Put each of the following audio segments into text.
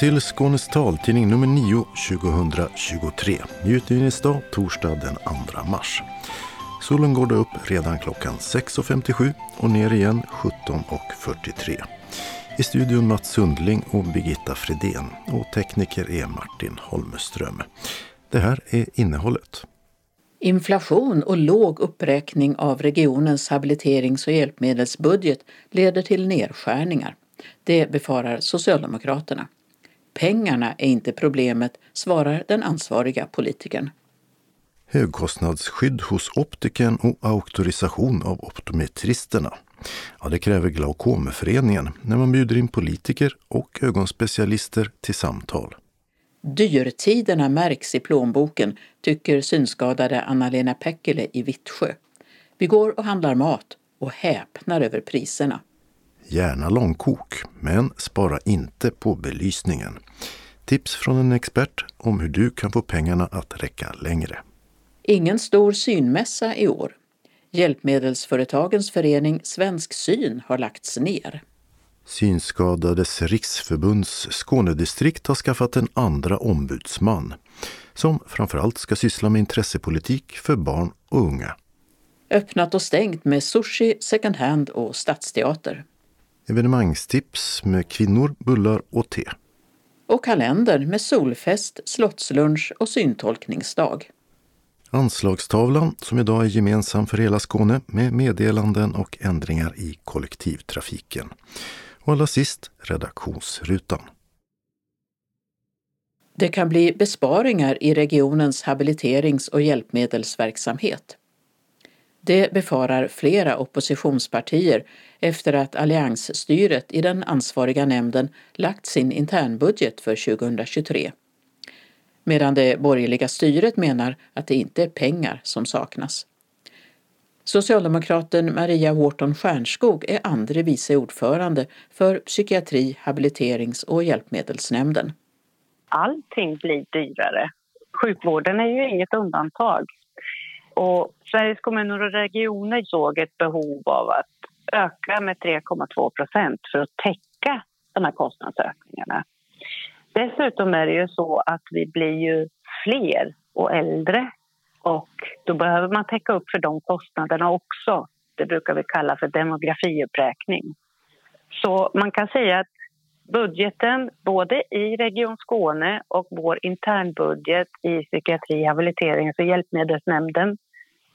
Välkommen till Skånes taltidning nummer 9 2023. Utgivningsdag torsdag den 2 mars. Solen går då upp redan klockan 6.57 och ner igen 17.43. I studion Mats Sundling och Birgitta Fredén och tekniker är Martin Holmström. Det här är innehållet. Inflation och låg uppräkning av regionens habiliterings och hjälpmedelsbudget leder till nedskärningar. Det befarar Socialdemokraterna. Pengarna är inte problemet, svarar den ansvariga politikern. Högkostnadsskydd hos optiken och auktorisation av optometristerna. Ja, det kräver Glaukomföreningen när man bjuder in politiker och ögonspecialister till samtal. Dyrtiderna märks i plånboken, tycker synskadade Anna-Lena Päckele i Vittsjö. Vi går och handlar mat och häpnar över priserna. Gärna långkok, men spara inte på belysningen. Tips från en expert om hur du kan få pengarna att räcka längre. Ingen stor synmässa i år. Hjälpmedelsföretagens förening Svensk Syn har lagts ner. Synskadades riksförbunds Skånedistrikt har skaffat en andra ombudsman som framförallt ska syssla med intressepolitik för barn och unga. Öppnat och stängt med sushi, second hand och stadsteater. Evenemangstips med kvinnor, bullar och te. Och kalender med solfest, slottslunch och syntolkningsdag. Anslagstavlan som idag är gemensam för hela Skåne med meddelanden och ändringar i kollektivtrafiken. Och allra sist redaktionsrutan. Det kan bli besparingar i regionens habiliterings och hjälpmedelsverksamhet. Det befarar flera oppositionspartier efter att alliansstyret i den ansvariga nämnden lagt sin internbudget för 2023. Medan det borgerliga styret menar att det inte är pengar som saknas. Socialdemokraten Maria Wharton Stjärnskog är andre vice ordförande för psykiatri, habiliterings och hjälpmedelsnämnden. Allting blir dyrare. Sjukvården är ju inget undantag. Och Sveriges kommuner och regioner såg ett behov av att öka med 3,2 procent för att täcka de här kostnadsökningarna. Dessutom är det ju så att vi blir ju fler och äldre och då behöver man täcka upp för de kostnaderna också. Det brukar vi kalla för demografiuppräkning. Så man kan säga att budgeten både i Region Skåne och vår internbudget i psykiatri, habiliterings och hjälpmedelsnämnden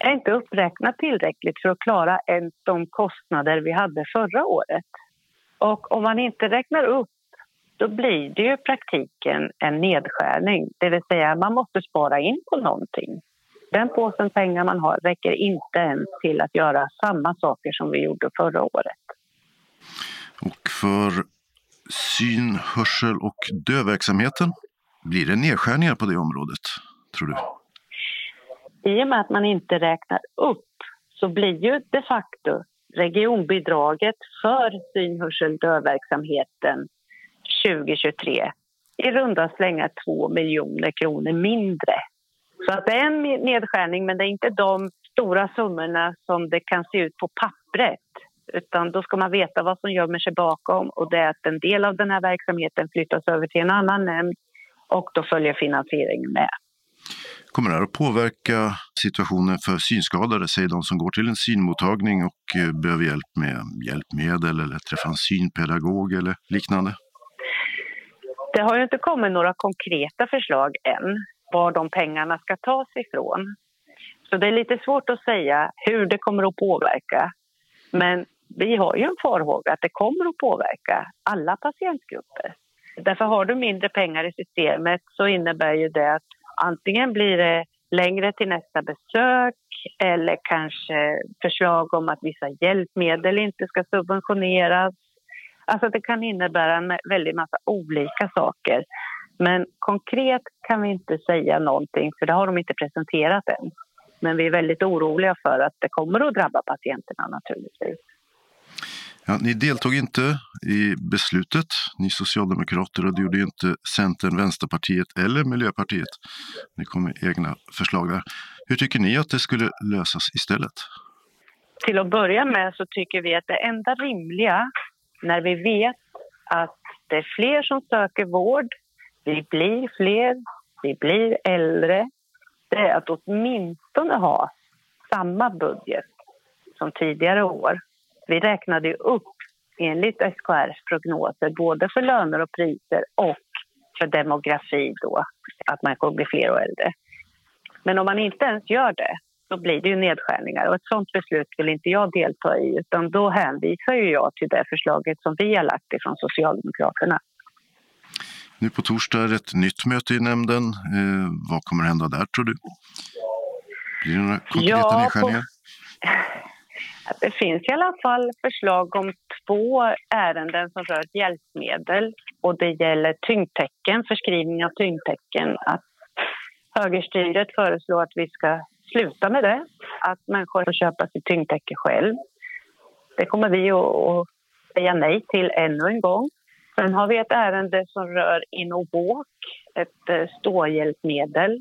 är inte uppräknat tillräckligt för att klara ens de kostnader vi hade förra året. Och om man inte räknar upp då blir det ju i praktiken en nedskärning. Det vill säga man måste spara in på någonting. Den påsen pengar man har räcker inte ens till att göra samma saker som vi gjorde förra året. Och för syn, hörsel och dövverksamheten, blir det nedskärningar på det området, tror du? I och med att man inte räknar upp så blir ju de facto regionbidraget för syn, hörsel, dövverksamheten 2023 i runda slängar 2 miljoner kronor mindre. Så att det är en nedskärning, men det är inte de stora summorna som det kan se ut på pappret. Utan då ska man veta vad som gömmer sig bakom och det är att en del av den här verksamheten flyttas över till en annan nämnd och då följer finansieringen med. Kommer det här att påverka situationen för synskadade, säger de som går till en synmottagning och eh, behöver hjälp med hjälpmedel eller träffa en synpedagog eller liknande? Det har ju inte kommit några konkreta förslag än var de pengarna ska tas ifrån. Så det är lite svårt att säga hur det kommer att påverka. Men vi har ju en farhåga att det kommer att påverka alla patientgrupper. Därför har du mindre pengar i systemet så innebär ju det att antingen blir det längre till nästa besök eller kanske förslag om att vissa hjälpmedel inte ska subventioneras Alltså det kan innebära en väldigt massa olika saker. Men konkret kan vi inte säga någonting, för det har de inte presenterat än. Men vi är väldigt oroliga för att det kommer att drabba patienterna naturligtvis. Ja, ni deltog inte i beslutet, ni socialdemokrater, och det gjorde ju inte Centern, Vänsterpartiet eller Miljöpartiet. Ni kom med egna förslag där. Hur tycker ni att det skulle lösas istället? Till att börja med så tycker vi att det enda rimliga när vi vet att det är fler som söker vård, vi blir fler, vi blir äldre, det är att åtminstone ha samma budget som tidigare år. Vi räknade upp enligt SKRs prognoser både för löner och priser och för demografi då, att människor blir fler och äldre. Men om man inte ens gör det, då blir det ju nedskärningar. Och ett sånt beslut vill inte jag delta i, utan då hänvisar ju jag till det förslaget som vi har lagt ifrån Socialdemokraterna. Nu på torsdag är det ett nytt möte i nämnden. Eh, vad kommer hända där tror du? Blir det några konkreta ja, nedskärningar? På... Det finns i alla fall förslag om två ärenden som rör hjälpmedel och det gäller tyngdtecken, förskrivning av tyngdtecken. Att högerstyret föreslår att vi ska sluta med det, att människor får köpa sitt tyngdtäcke själv. Det kommer vi att säga nej till ännu en gång. Sen har vi ett ärende som rör Innovåk, ett eh, ståhjälpmedel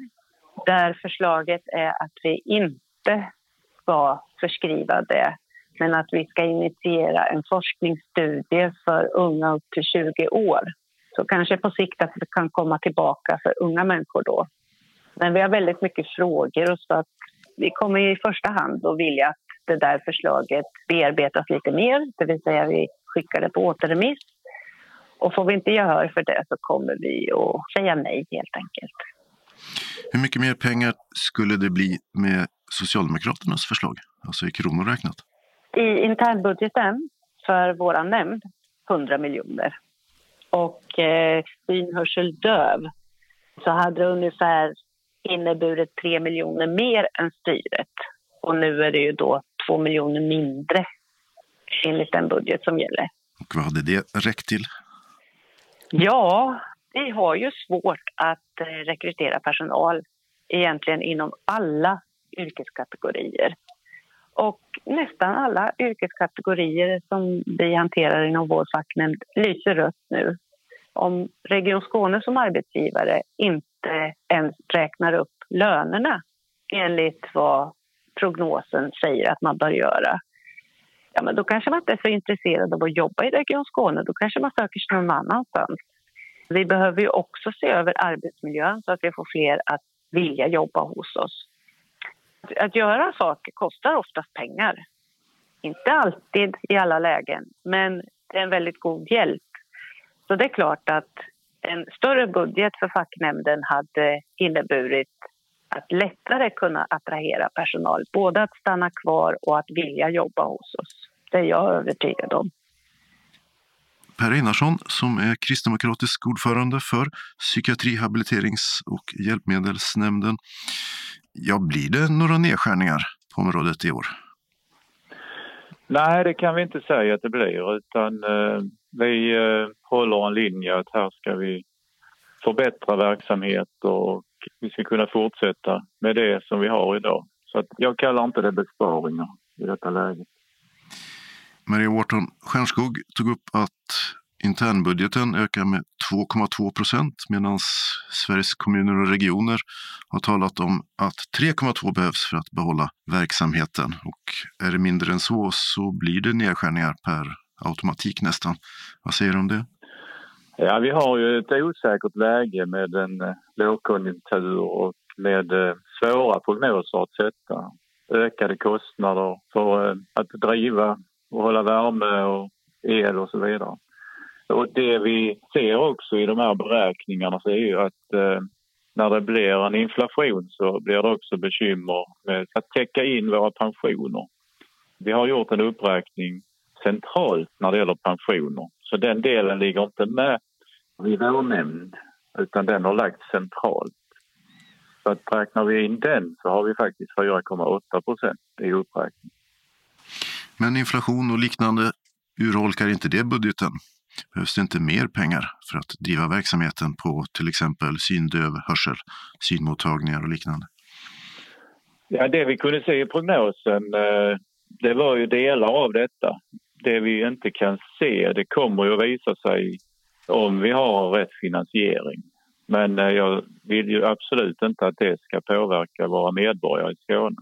där förslaget är att vi inte ska förskriva det men att vi ska initiera en forskningsstudie för unga upp till 20 år. Så kanske på sikt att det kan komma tillbaka för unga människor då. Men vi har väldigt mycket frågor så att vi kommer i första hand att vilja att det där förslaget bearbetas lite mer, det vill säga vi skickar det på återremiss. Och får vi inte gehör för det så kommer vi att säga nej helt enkelt. Hur mycket mer pengar skulle det bli med Socialdemokraternas förslag, alltså i kronor räknat? I internbudgeten för vår nämnd 100 miljoner. Och eh, syn, hörsel, döv så hade det ungefär inneburit 3 miljoner mer än styret. Och nu är det ju då 2 miljoner mindre enligt den budget som gäller. Och vad hade det räckt till? Ja, vi har ju svårt att eh, rekrytera personal egentligen inom alla yrkeskategorier. Och nästan alla yrkeskategorier som vi hanterar inom vår facknämnd lyser rött nu. Om Region Skåne som arbetsgivare inte ens räknar upp lönerna enligt vad prognosen säger att man bör göra ja, men då kanske man inte är så intresserad av att jobba i Region Skåne. Då kanske man söker sig någon annanstans. Vi behöver ju också se över arbetsmiljön så att vi får fler att vilja jobba hos oss. Att göra saker kostar oftast pengar. Inte alltid i alla lägen, men det är en väldigt god hjälp. Så det är klart att en större budget för facknämnden hade inneburit att lättare kunna attrahera personal, både att stanna kvar och att vilja jobba hos oss. Det är jag övertygad om. Per Einarsson som är kristdemokratisk ordförande för psykiatri, habiliterings och hjälpmedelsnämnden. Ja, blir det några nedskärningar på området i år? Nej, det kan vi inte säga att det blir utan eh, vi eh, håller en linje att här ska vi förbättra verksamhet och vi ska kunna fortsätta med det som vi har idag. Så att jag kallar inte det besparingar i detta läget. Maria Wharton Stjernskog tog upp att internbudgeten ökar med 2,2 procent medan Sveriges kommuner och regioner har talat om att 3,2 behövs för att behålla verksamheten. Och är det mindre än så så blir det nedskärningar per automatik nästan. Vad säger du om det? Ja, vi har ju ett osäkert läge med en eh, lågkonjunktur och med eh, svåra prognoser att sätta. Ökade kostnader för eh, att driva och hålla värme och el och så vidare. Och det vi ser också i de här beräkningarna så är ju att eh, när det blir en inflation så blir det också bekymmer med att täcka in våra pensioner. Vi har gjort en uppräkning centralt när det gäller pensioner så den delen ligger inte med i vår nämnd utan den har lagts centralt. Så att räknar vi in den så har vi faktiskt 4,8 procent i uppräkning. Men inflation och liknande urholkar inte det budgeten? Behövs det inte mer pengar för att driva verksamheten på till exempel syndöv, hörsel, synmottagningar och liknande? Ja, det vi kunde se i prognosen, eh, det var ju delar av detta. Det vi inte kan se, det kommer ju att visa sig om vi har rätt finansiering. Men eh, jag vill ju absolut inte att det ska påverka våra medborgare i Skåne.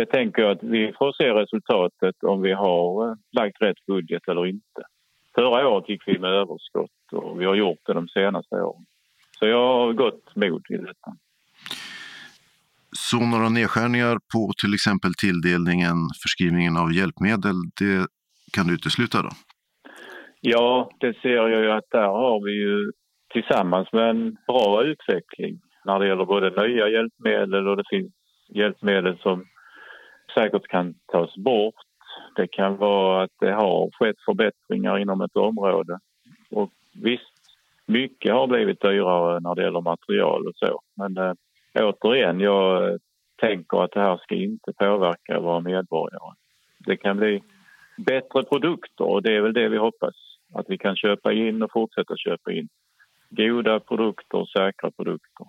Det tänker jag att vi får se resultatet om vi har eh, lagt rätt budget eller inte. Förra året gick vi med överskott och vi har gjort det de senaste åren. Så jag har gott mod i detta. Så några nedskärningar på till exempel tilldelningen, förskrivningen av hjälpmedel, det kan du utesluta då? Ja, det ser jag ju att där har vi ju tillsammans med en bra utveckling när det gäller både nya hjälpmedel och det finns hjälpmedel som säkert kan tas bort. Det kan vara att det har skett förbättringar inom ett område. Och visst, mycket har blivit dyrare när det gäller material och så. Men eh, återigen, jag tänker att det här ska inte påverka våra medborgare. Det kan bli bättre produkter och det är väl det vi hoppas. Att vi kan köpa in och fortsätta köpa in goda produkter, säkra produkter.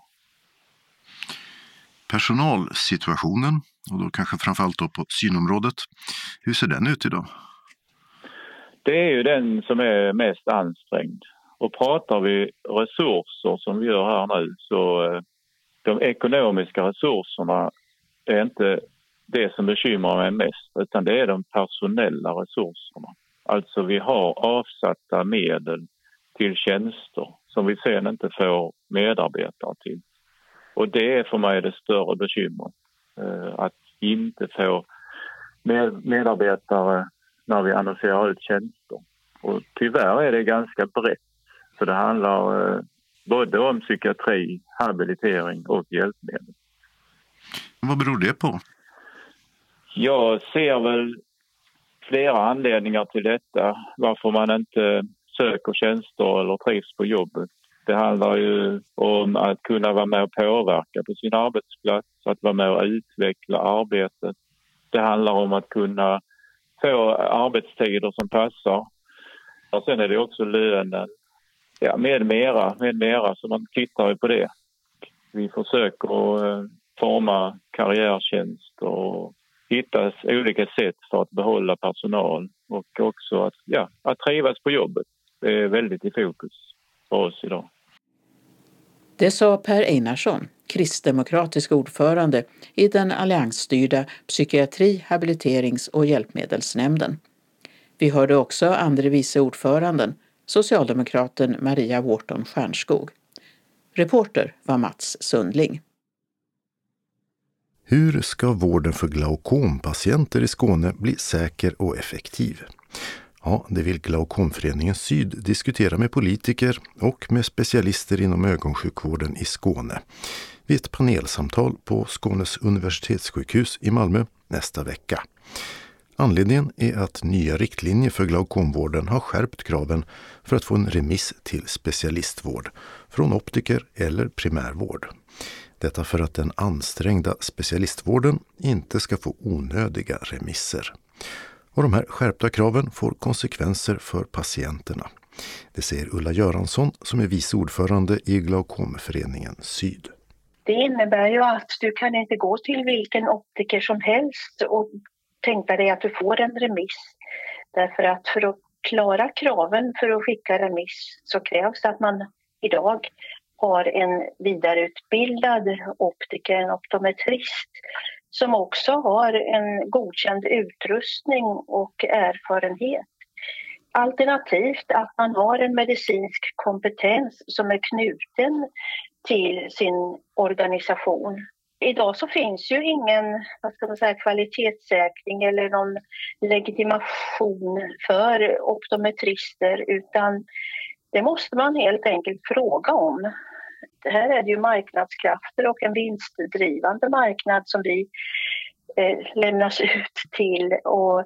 Personalsituationen, och då kanske framförallt då på synområdet, hur ser den ut idag? Det är ju den som är mest ansträngd. Och pratar vi resurser som vi gör här nu så eh, de ekonomiska resurserna är inte det som bekymrar mig mest utan det är de personella resurserna. Alltså vi har avsatta medel till tjänster som vi sen inte får medarbetare till. Och det är för mig det större bekymret. Eh, att inte få medarbetare när vi annonserar ut tjänster. Och tyvärr är det ganska brett. Så det handlar eh, både om psykiatri, habilitering och hjälpmedel. Vad beror det på? Jag ser väl flera anledningar till detta. Varför man inte söker tjänster eller trivs på jobbet. Det handlar ju om att kunna vara med och påverka på sin arbetsplats, att vara med och utveckla arbetet. Det handlar om att kunna få arbetstider som passar. Och sen är det också lönen, ja, med mera, med mera, så man tittar ju på det. Vi försöker eh, forma karriärtjänster och hitta olika sätt för att behålla personal och också att, ja, att trivas på jobbet. Det är väldigt i fokus för oss idag. Det sa Per Einarsson, kristdemokratisk ordförande i den alliansstyrda psykiatri-, habiliterings och hjälpmedelsnämnden. Vi hörde också andre vice ordföranden, socialdemokraten Maria Wharton Stjernskog. Reporter var Mats Sundling. Hur ska vården för glaukompatienter i Skåne bli säker och effektiv? Ja, det vill Glaukomföreningen Syd diskutera med politiker och med specialister inom ögonsjukvården i Skåne vid ett panelsamtal på Skånes universitetssjukhus i Malmö nästa vecka. Anledningen är att nya riktlinjer för glaukomvården har skärpt kraven för att få en remiss till specialistvård från optiker eller primärvård. Detta för att den ansträngda specialistvården inte ska få onödiga remisser. Och de här skärpta kraven får konsekvenser för patienterna. Det säger Ulla Göransson som är vice ordförande i Glaukomföreningen Syd. Det innebär ju att du kan inte gå till vilken optiker som helst och tänka dig att du får en remiss. Därför att för att klara kraven för att skicka remiss så krävs det att man idag har en vidareutbildad optiker, en optometrist som också har en godkänd utrustning och erfarenhet. Alternativt att man har en medicinsk kompetens som är knuten till sin organisation. Idag så finns ju ingen vad ska man säga, kvalitetssäkring eller någon legitimation för optometrister utan det måste man helt enkelt fråga om. Det här är det ju marknadskrafter och en vinstdrivande marknad som vi eh, lämnas ut till. Och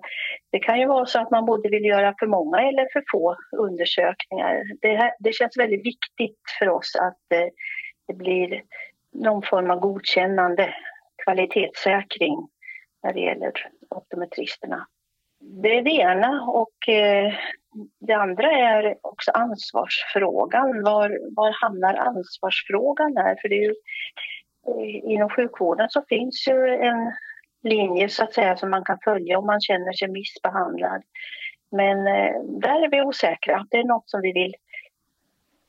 det kan ju vara så att man både vill göra för många eller för få undersökningar. Det, här, det känns väldigt viktigt för oss att eh, det blir någon form av godkännande kvalitetssäkring när det gäller optometristerna. Det är det ena och eh, det andra är också ansvarsfrågan. Var, var hamnar ansvarsfrågan här? För det är ju, eh, inom sjukvården så finns ju en linje så att säga som man kan följa om man känner sig missbehandlad. Men eh, där är vi osäkra. Det är något som vi vill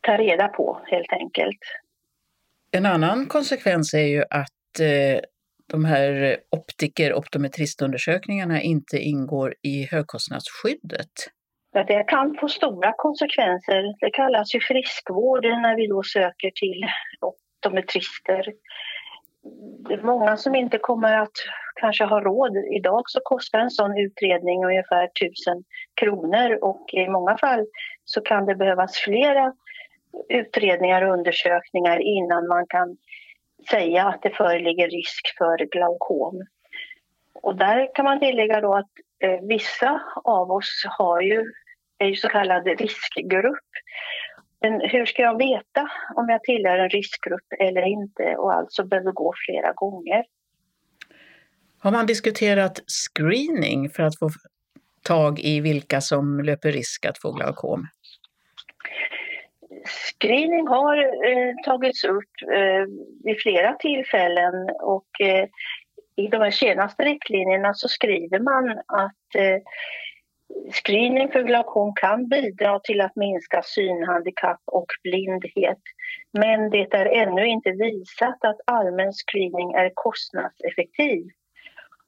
ta reda på helt enkelt. En annan konsekvens är ju att eh, de här optiker optometristundersökningarna inte ingår i högkostnadsskyddet. det kan få stora konsekvenser. Det kallas ju friskvård när vi då söker till optometrister. Det är många som inte kommer att kanske ha råd. Idag så kostar en sån utredning ungefär 1000 kronor och i många fall så kan det behövas flera utredningar och undersökningar innan man kan säga att det föreligger risk för glaukom. Och där kan man tillägga då att eh, vissa av oss har ju, är ju så kallad riskgrupp. Men hur ska jag veta om jag tillhör en riskgrupp eller inte och alltså behöver gå flera gånger? Har man diskuterat screening för att få tag i vilka som löper risk att få glaukom? Screening har eh, tagits upp eh, vid flera tillfällen och eh, i de här senaste riktlinjerna så skriver man att eh, screening för glaukom kan bidra till att minska synhandikapp och blindhet. Men det är ännu inte visat att allmän screening är kostnadseffektiv.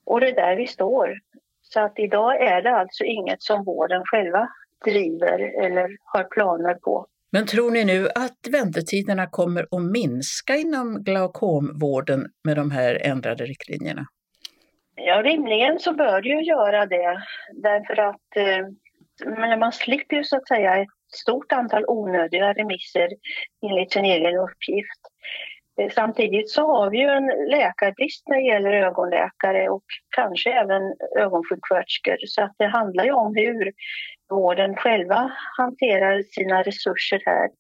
Och det är där vi står. Så att idag är det alltså inget som vården själva driver eller har planer på. Men tror ni nu att väntetiderna kommer att minska inom glaukomvården med de här ändrade riktlinjerna? Ja, rimligen så bör det ju göra det. Därför att eh, man slipper ju så att säga ett stort antal onödiga remisser enligt sin egen uppgift. Eh, samtidigt så har vi ju en läkarbrist när det gäller ögonläkare och kanske även ögonsjuksköterskor. Så att det handlar ju om hur vården själva hanterar sina resurser här.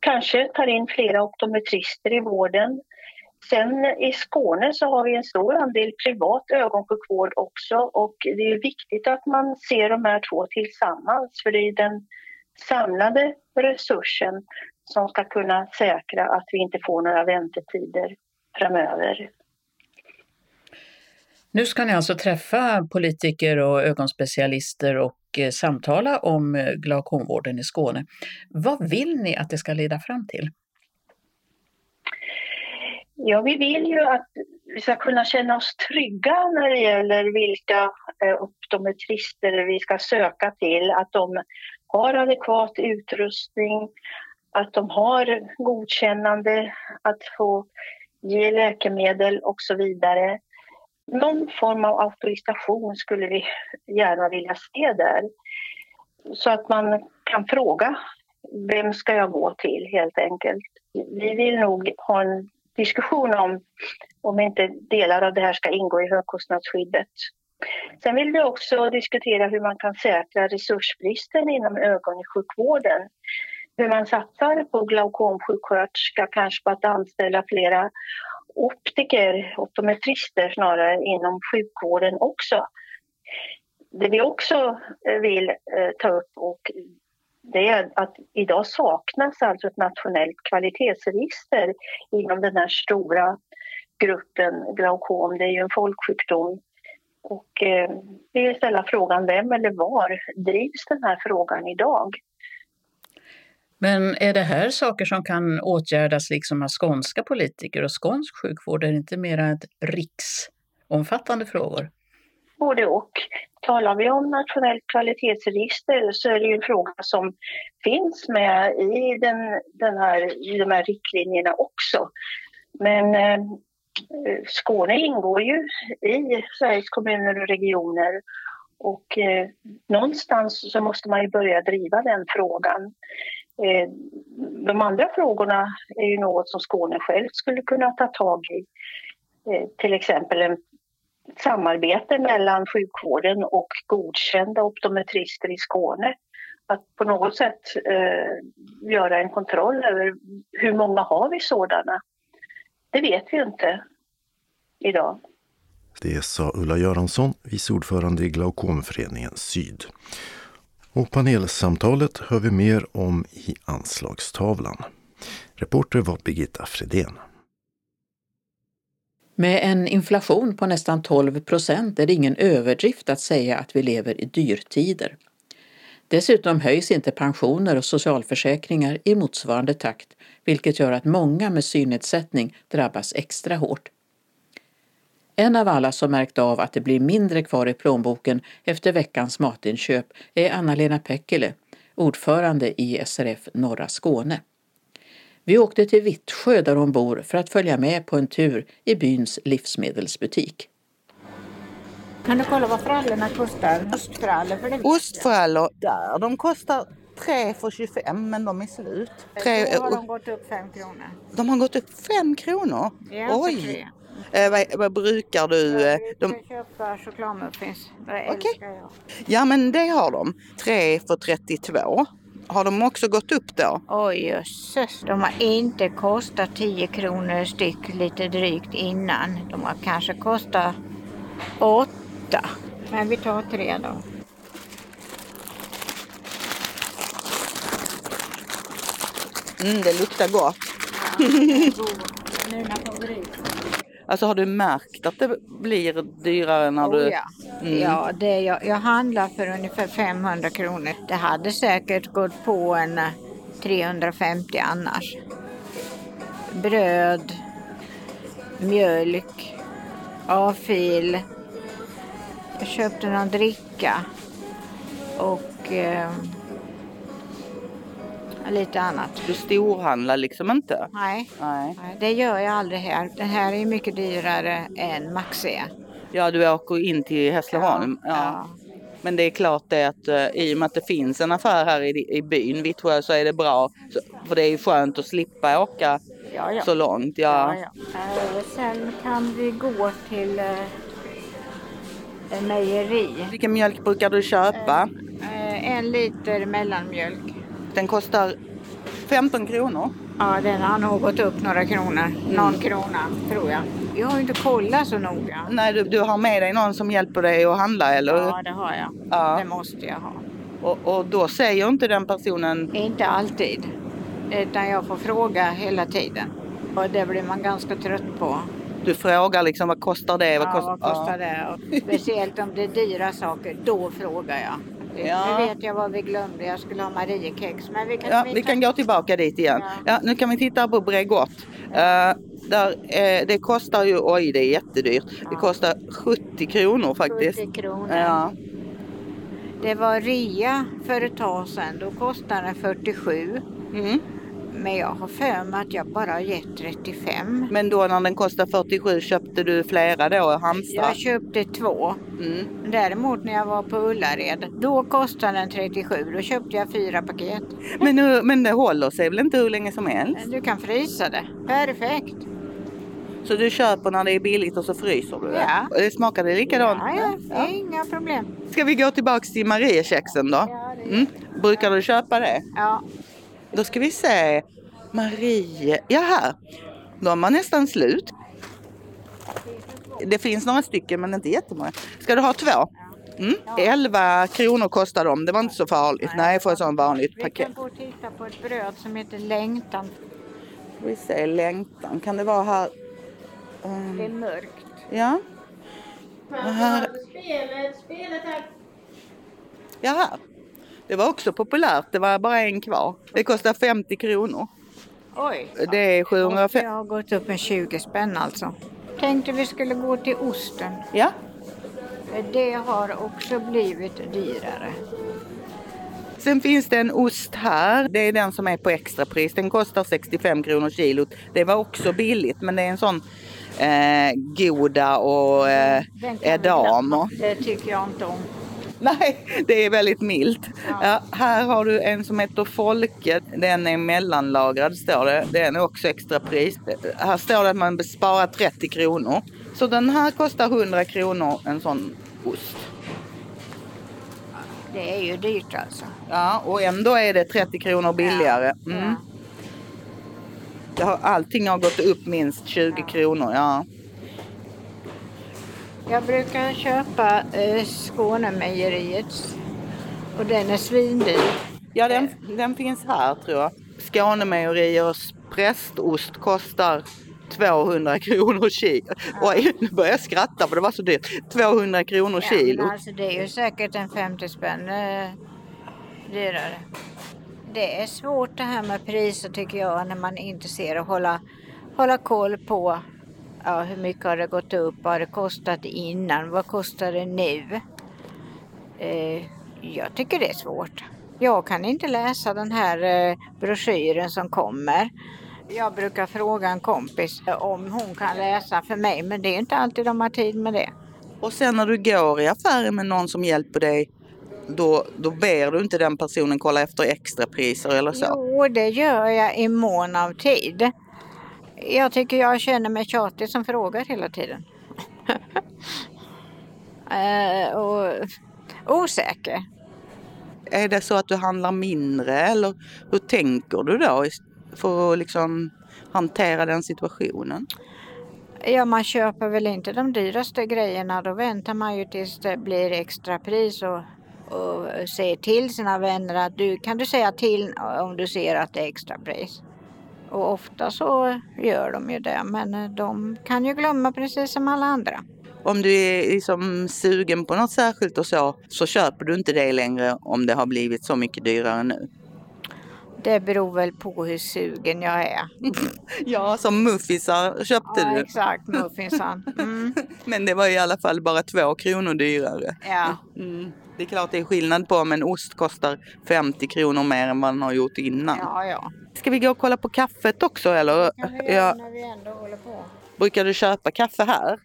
Kanske tar in flera optometrister i vården. Sen i Skåne så har vi en stor andel privat ögonsjukvård också och det är viktigt att man ser de här två tillsammans för det är den samlade resursen som ska kunna säkra att vi inte får några väntetider framöver. Nu ska ni alltså träffa politiker och ögonspecialister och eh, samtala om eh, glaukomvården i Skåne. Vad vill ni att det ska leda fram till? Ja, vi vill ju att vi ska kunna känna oss trygga när det gäller vilka eh, optometrister vi ska söka till. Att de har adekvat utrustning, att de har godkännande att få ge läkemedel och så vidare. Någon form av auktorisation skulle vi gärna vilja se där. Så att man kan fråga vem ska jag gå till helt enkelt. Vi vill nog ha en diskussion om om inte delar av det här ska ingå i högkostnadsskyddet. Sen vill vi också diskutera hur man kan säkra resursbristen inom ögon i sjukvården hur man satsar på glaukomsjuksköterska, kanske på att anställa flera optiker, optometrister snarare, inom sjukvården också. Det vi också eh, vill eh, ta upp och det är att idag saknas alltså ett nationellt kvalitetsregister inom den här stora gruppen glaukom. Det är ju en folksjukdom. Och eh, vi vill ställa frågan vem eller var drivs den här frågan idag? Men är det här saker som kan åtgärdas liksom av skånska politiker och skånsk sjukvård? Är det inte mer ett riksomfattande frågor? Både och. Talar vi om nationellt kvalitetsregister så är det ju en fråga som finns med i, den, den här, i de här riktlinjerna också. Men eh, Skåne ingår ju i Sveriges kommuner och regioner och eh, någonstans så måste man ju börja driva den frågan. Eh, de andra frågorna är ju något som Skåne själv skulle kunna ta tag i. Eh, till exempel en samarbete mellan sjukvården och godkända optometrister i Skåne. Att på något sätt eh, göra en kontroll över hur många har vi sådana? Det vet vi inte idag. Det sa Ulla Göransson, vice ordförande i Glaukomföreningen Syd. Och panelsamtalet hör vi mer om i anslagstavlan. Reporter var Birgitta Fredén. Med en inflation på nästan 12 procent är det ingen överdrift att säga att vi lever i dyrtider. Dessutom höjs inte pensioner och socialförsäkringar i motsvarande takt, vilket gör att många med synnedsättning drabbas extra hårt. En av alla som märkt av att det blir mindre kvar i plånboken efter veckans matinköp är Anna-Lena Pekkele, ordförande i SRF Norra Skåne. Vi åkte till Vittsjö där hon bor för att följa med på en tur i byns livsmedelsbutik. Kan du kolla vad frallorna kostar? Ostfrallor för det Ostfrallor där, de kostar 3 för 25 men de är slut. Tre, Då har de gått upp 5 kronor. De har gått upp 5 kronor? Ja, Oj! Eh, vad, vad, brukar du? Jag eh, de... köpa chokladmuffins. Det okay. älskar jag. Ja men det har de. 3 för 32. Har de också gått upp då? Oj jösses, de har inte kostat 10 kronor styck lite drygt innan. De har kanske kostat 8. Men vi tar tre då. Mm, det luktar gott. Ja, Mina favoriter. Alltså har du märkt att det blir dyrare när du... Oh, ja, mm. ja det, jag, jag handlar för ungefär 500 kronor. Det hade säkert gått på en 350 eh, annars. Bröd, mjölk, avfil. Jag köpte någon dricka och eh, lite annat. Du storhandlar liksom inte? Nej, Nej. det gör jag aldrig här. Den här är mycket dyrare än Maxi. Ja, du åker in till Hässleholm. Ja, ja. Men det är klart det att uh, i och med att det finns en affär här i, i byn, Vittsjö, så är det bra. Så, för det är ju skönt att slippa åka ja, ja. så långt. Ja. Uh, sen kan vi gå till uh, mejeri. Vilken mjölk brukar du köpa? en liter mellanmjölk. Den kostar 15 kronor. Ja, den har nog gått upp några kronor. Någon mm. krona, tror jag. Jag har ju inte kollat så noga. Nej, du, du har med dig någon som hjälper dig att handla, eller Ja, det har jag. Ja. Det måste jag ha. Och, och då säger inte den personen? Inte alltid. Utan jag får fråga hela tiden. Och det blir man ganska trött på. Du frågar liksom vad kostar det? Vad, kost... ja, vad kostar ja. det? Och speciellt om det är dyra saker, då frågar jag. Ja. Nu vet jag vad vi glömde. Jag skulle ha Mariekex. Men vi kan, ja, vi kan gå tillbaka dit igen. Ja. ja nu kan vi titta på Bregott. Uh, där, uh, det kostar ju, oj det är jättedyrt. Ja. Det kostar 70 kronor faktiskt. 70 kronor. Ja. Det var rea för ett tag sedan. Då kostade den 47. Mm. Men jag har för mig att jag bara har gett 35. Men då när den kostade 47 köpte du flera då, Halmstad? Jag köpte två. Mm. Däremot när jag var på Ullared, då kostade den 37. Då köpte jag fyra paket. Men, nu, men det håller sig väl inte hur länge som helst? Du kan frysa det. Perfekt. Så du köper när det är billigt och så fryser du det? Ja. Det smakar det likadant? Ja, ja. ja. inga problem. Ska vi gå tillbaks till Mariekexen då? Ja, mm. Brukar du köpa det? Ja. Då ska vi se. Marie, ja här. De var nästan slut. Det finns några stycken men inte jättemånga. Ska du ha två? Mm. 11 kronor kostar de. Det var inte så farligt. Nej, för ett sånt vanligt paket. Vi kan gå och titta på ett bröd som heter Längtan. Vi ser Längtan. Kan det vara här? Um... Det är mörkt. Ja. Här. Spelet, spelet här. Ja, här. Det var också populärt. Det var bara en kvar. Det kostar 50 kronor. Oj. Det är 750. Jag har gått upp med 20 spänn alltså. Tänkte vi skulle gå till osten. Ja. Det har också blivit dyrare. Sen finns det en ost här. Det är den som är på extrapris. Den kostar 65 kronor kilot. Det var också billigt men det är en sån eh, Goda och eh, Edam. Det tycker jag inte om. Nej, det är väldigt milt. Ja. Här har du en som heter Folke. Den är mellanlagrad står det. Den är också extra pris. Här står det att man sparar 30 kronor. Så den här kostar 100 kronor en sån ost. Det är ju dyrt alltså. Ja, och ändå är det 30 kronor billigare. Mm. Ja. allting har gått upp minst 20 ja. kronor. Ja. Jag brukar köpa eh, Skånemejeriets och den är svindyr. Ja, den, den finns här tror jag. Skånemejeriers prästost kostar 200 kronor kilo. Oj, nu börjar jag skratta för det var så dyrt. 200 kronor ja, kilo. alltså det är ju säkert en 50 spänn eh, dyrare. Det är svårt det här med priser tycker jag när man inte ser och hålla, hålla koll på ja, hur mycket har det gått upp? Vad har det kostat innan? Vad kostar det nu? Eh, jag tycker det är svårt. Jag kan inte läsa den här eh, broschyren som kommer. Jag brukar fråga en kompis om hon kan läsa för mig men det är inte alltid de har tid med det. Och sen när du går i affären med någon som hjälper dig, då, då ber du inte den personen kolla efter extrapriser eller så? Jo, det gör jag i mån av tid. Jag tycker jag känner mig tjatig som frågar hela tiden. eh, och osäker. Är det så att du handlar mindre eller hur tänker du då för att liksom hantera den situationen? Ja, man köper väl inte de dyraste grejerna. Då väntar man ju tills det blir extrapris och, och säger till sina vänner att du kan du säga till om du ser att det är extrapris. Och ofta så gör de ju det, men de kan ju glömma precis som alla andra. Om du är liksom sugen på något särskilt och så, så köper du inte det längre om det har blivit så mycket dyrare nu? Det beror väl på hur sugen jag är. ja, som muffinsar köpte ja, du. exakt, muffinsar. Mm. Men det var i alla fall bara två kronor dyrare. Ja. Mm. Det är klart det är skillnad på om en ost kostar 50 kronor mer än vad den har gjort innan. Ja, ja. Ska vi gå och kolla på kaffet också eller? Det kan vi göra när vi ändå håller på. Brukar du köpa kaffe här?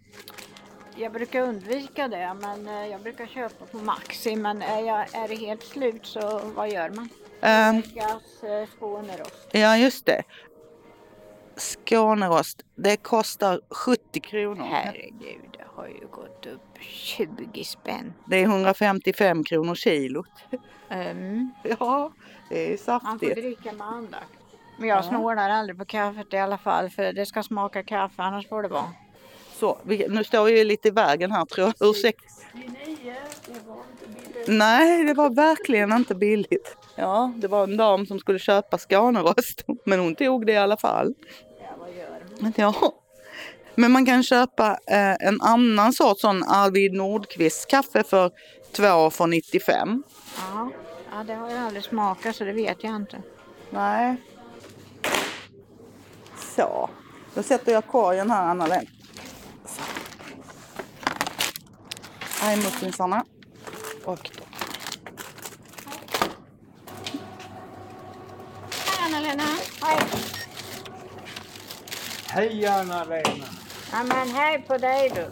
Jag brukar undvika det, men eh, jag brukar köpa på Maxi. Men är, jag, är det helt slut så vad gör man? Um, Gas, eh, Skånerost. Ja, just det. Skånerost, det kostar 70 kronor. Herregud, har ju gått upp 20 spänn. Det är 155 kronor kilot. Um, ja, det är saftigt. Man får dricka med andakt. Men jag ja. snålar aldrig på kaffet i alla fall för det ska smaka kaffe annars får det vara. Så, vi, nu står jag lite i vägen här tror jag. Ursäkta. 69, det var inte billigt. Nej, det var verkligen inte billigt. Ja, det var en dam som skulle köpa Skånerost, men hon tog det i alla fall. Ja, vad gör man? Ja. Men man kan köpa eh, en annan sort, sån Arvid Nordqvist kaffe för 2 för 95. Ja. ja, det har jag aldrig smakat så det vet jag inte. Nej. Så, då sätter jag korgen här Anna-Len. Här är muffinsarna. Och då. Hej Anna-Lena. Hej. Hej Anna-Lena. Ja, men hej på dig du.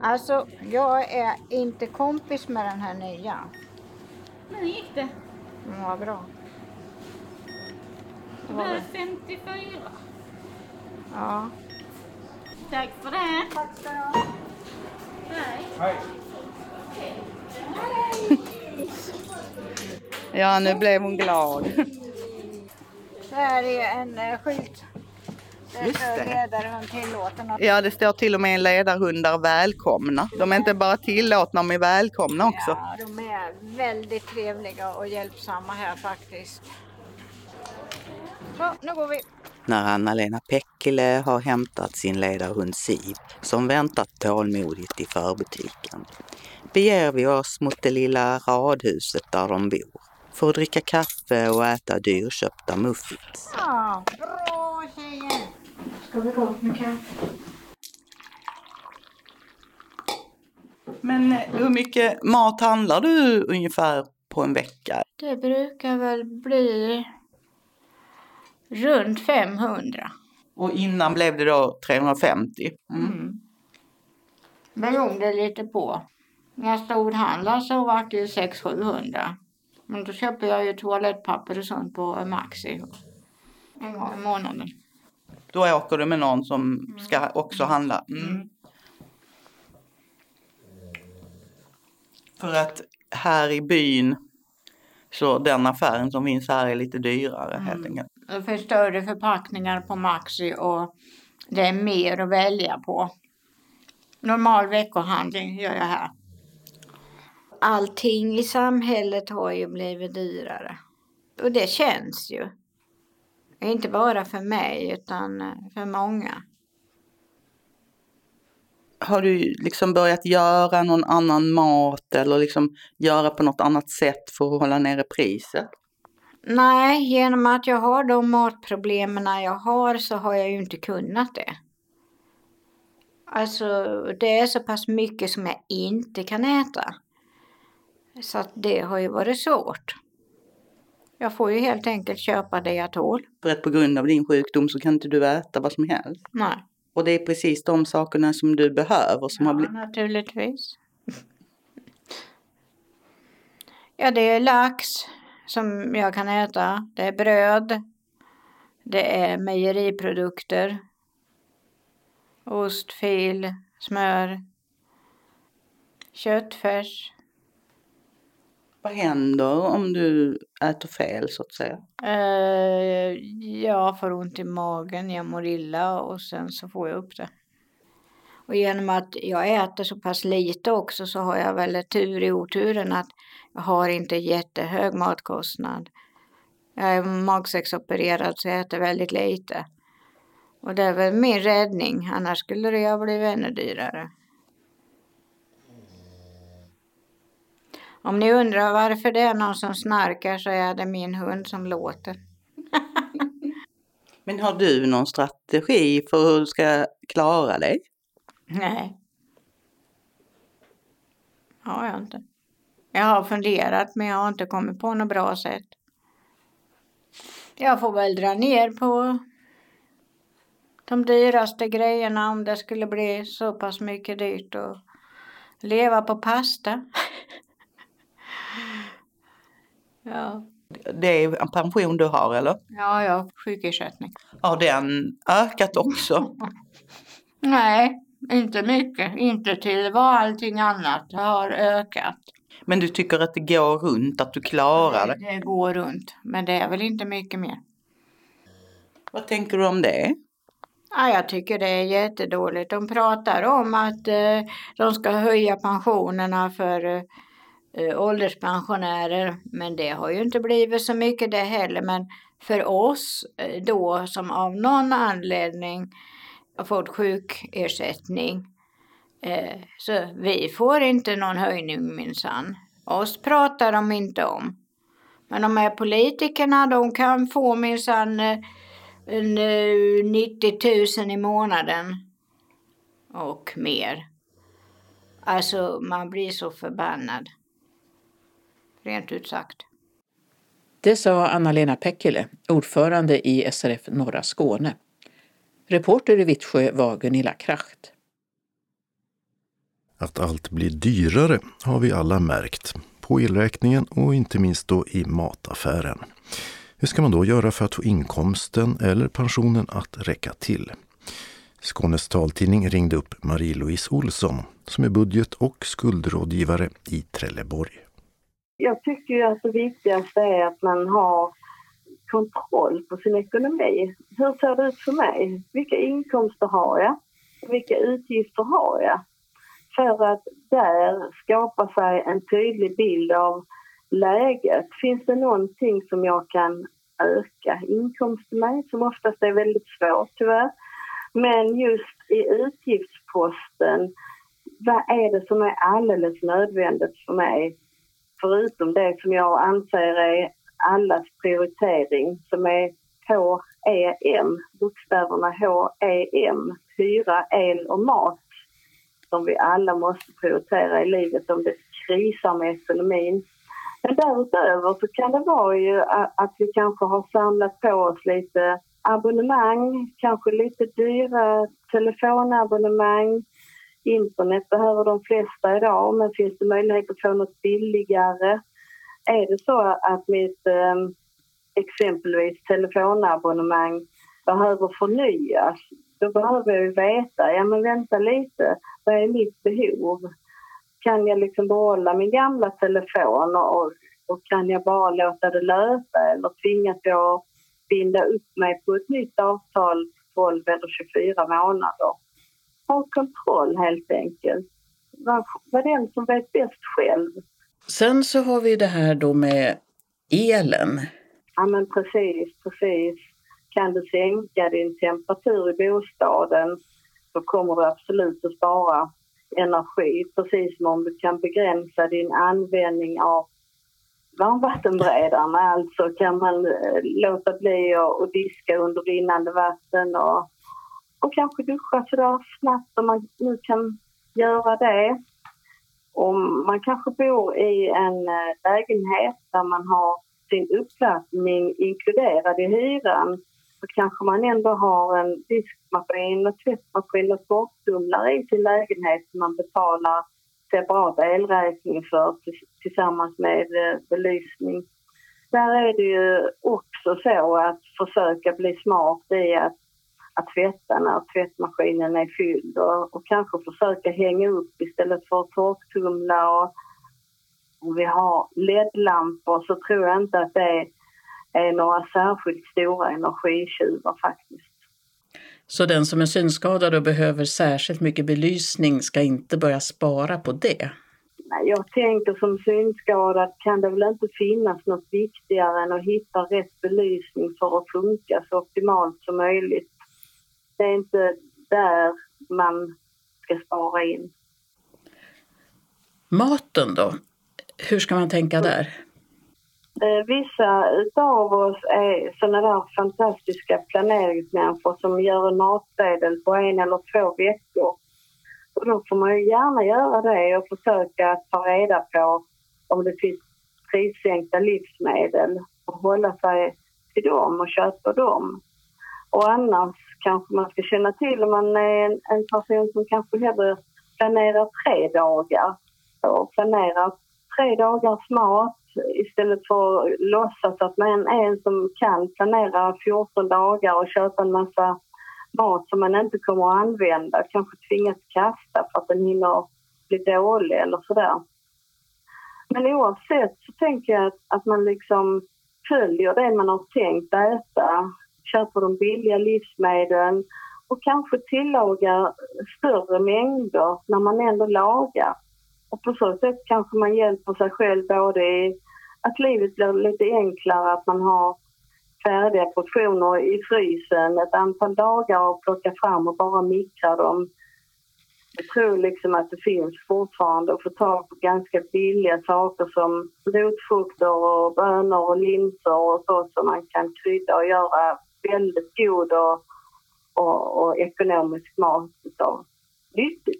Alltså, jag är inte kompis med den här nya. Men hur gick det? Mm, vad bra. Det blev 54. Ja. Tack för det. Tack ska du ha. Hej. Hej. Ja, nu blev hon glad. Det här är en uh, skylt. Det Just är det. ledarhund tillåten. Ja, det står till och med en ledarhundar välkomna. De är inte bara tillåtna, de är välkomna också. Ja, de är väldigt trevliga och hjälpsamma här faktiskt. Så, nu går vi. När Anna-Lena Pekkele har hämtat sin ledarhund Siv, som väntat tålmodigt i förbutiken, beger vi oss mot det lilla radhuset där de bor för att dricka kaffe och äta dyrköpta muffins. Ja, bra tjejer! Ska vi gå upp med kaffe? Men hur mycket mat handlar du ungefär på en vecka? Det brukar väl bli runt 500. Och innan blev det då 350? Mm. Beroende lite på. När jag storhandlar så var det ju 600-700. Men då köper jag ju toalettpapper och sånt på Maxi. En gång i månaden. Då åker du med någon som ska också handla? Mm. För att här i byn så den affären som finns här är lite dyrare helt enkelt. Det finns större förpackningar på Maxi och det är mer att välja på. Normal veckohandling gör jag här. Allting i samhället har ju blivit dyrare. Och det känns ju. Inte bara för mig utan för många. Har du liksom börjat göra någon annan mat eller liksom göra på något annat sätt för att hålla nere priset? Nej, genom att jag har de matproblemen jag har så har jag ju inte kunnat det. Alltså det är så pass mycket som jag inte kan äta. Så att det har ju varit svårt. Jag får ju helt enkelt köpa det jag tål. För att på grund av din sjukdom så kan inte du äta vad som helst. Nej. Och det är precis de sakerna som du behöver som har Ja, blivit... naturligtvis. Ja, det är lax som jag kan äta. Det är bröd. Det är mejeriprodukter. Ost, fil, smör. Köttfärs. Vad händer om du äter fel så att säga? Eh, jag får ont i magen, jag mår illa och sen så får jag upp det. Och genom att jag äter så pass lite också så har jag väl tur i oturen att jag har inte jättehög matkostnad. Jag är magsäcksopererad så jag äter väldigt lite. Och det är väl min räddning, annars skulle det ha blivit ännu dyrare. Om ni undrar varför det är någon som snarkar så är det min hund som låter. Men har du någon strategi för hur du ska klara dig? Nej. Har jag inte. Jag har funderat men jag har inte kommit på något bra sätt. Jag får väl dra ner på de dyraste grejerna om det skulle bli så pass mycket dyrt och leva på pasta. ja. Det är en pension du har eller? ja, jag har sjukersättning. Har den ökat också? Nej, inte mycket. Inte till vad allting annat har ökat. Men du tycker att det går runt, att du klarar det? Det går runt, men det är väl inte mycket mer. Vad tänker du om det? Ja, jag tycker det är jättedåligt. De pratar om att eh, de ska höja pensionerna för eh, eh, ålderspensionärer, men det har ju inte blivit så mycket det heller. Men för oss eh, då som av någon anledning har fått sjukersättning, eh, så vi får inte någon höjning minsann. Oss pratar de inte om. Men de här politikerna, de kan få minsann eh, en, eh, 90 000 i månaden och mer. Alltså, man blir så förbannad. Rent ut sagt. Det sa Anna-Lena Pekkele, ordförande i SRF Norra Skåne. Reporter i Vittsjö var Gunilla Kracht. Att allt blir dyrare har vi alla märkt. På elräkningen och inte minst då i mataffären. Hur ska man då göra för att få inkomsten eller pensionen att räcka till? Skånes taltidning ringde upp Marie-Louise Olsson som är budget och skuldrådgivare i Trelleborg. Jag tycker ju att det viktigaste är att man har kontroll på sin ekonomi. Hur ser det ut för mig? Vilka inkomster har jag? Vilka utgifter har jag? För att där skapa sig en tydlig bild av läget. Finns det någonting som jag kan öka inkomsten med, som oftast är väldigt svårt tyvärr. Men just i utgiftsposten, vad är det som är alldeles nödvändigt för mig? Förutom det som jag anser är allas prioritering som är H-E-M, bokstäverna H-E-M, hyra, el och mat som vi alla måste prioritera i livet om det krisar med ekonomin. Men därutöver så kan det vara ju att vi kanske har samlat på oss lite abonnemang, kanske lite dyra telefonabonnemang. Internet behöver de flesta idag, men finns det möjlighet att få något billigare? Är det så att mitt ehm, exempelvis telefonabonnemang behöver förnyas, då behöver jag ju veta, ja men vänta lite, vad är mitt behov? Kan jag liksom behålla min gamla telefon och, och kan jag bara låta det löpa eller tvingas jag binda upp mig på ett nytt avtal 12 eller 24 månader? Ha kontroll helt enkelt. Var, var den som vet bäst själv. Sen så har vi det här då med elen. Ja men precis, precis. Kan du sänka din temperatur i bostaden så kommer du absolut att spara energi. Precis som om du kan begränsa din användning av varmvattenberedaren. Alltså kan man eh, låta bli att diska under rinnande vatten och och kanske duscha sådär snabbt om man nu kan göra det. Om man kanske bor i en eh, lägenhet där man har sin uppvärmning inkluderad i hyran så kanske man ändå har en diskmaskin och tvättmaskin och torktumlare i sin lägenhet som man betalar separat elräkning för tillsammans med eh, belysning. Där är det ju också så att försöka bli smart i att, att tvätta när tvättmaskinen är fylld och, och kanske försöka hänga upp istället för att torktumla. Och, om vi har LED-lampor så tror jag inte att det är några särskilt stora energitjuvar faktiskt. Så den som är synskadad och behöver särskilt mycket belysning ska inte börja spara på det? Nej, jag tänker som synskadad kan det väl inte finnas något viktigare än att hitta rätt belysning för att funka så optimalt som möjligt. Det är inte där man ska spara in. Maten då? Hur ska man tänka där? Eh, vissa av oss är sådana där fantastiska planeringsmänniskor som gör en matsedel på en eller två veckor. Och då får man ju gärna göra det och försöka ta reda på om det finns prissänkta livsmedel och hålla sig till dem och köpa dem. Och annars kanske man ska känna till om man är en, en person som kanske hellre planerar tre dagar. Och planerar tre dagars mat istället för att låtsas att man är en som kan planera 14 dagar och köpa en massa mat som man inte kommer att använda, kanske tvingas kasta för att den hinner bli dålig eller sådär. Men oavsett så tänker jag att, att man liksom följer det man har tänkt äta, köper de billiga livsmedlen och kanske tillagar större mängder när man ändå lagar. Och på så sätt kanske man hjälper sig själv både i att livet blir lite enklare, att man har färdiga portioner i frysen ett antal dagar och plocka fram och bara mikra dem. Jag tror liksom att det finns fortfarande att få tag på ganska billiga saker som rotfrukter och bönor och linser och så som man kan krydda och göra väldigt god och, och, och ekonomisk mat utav.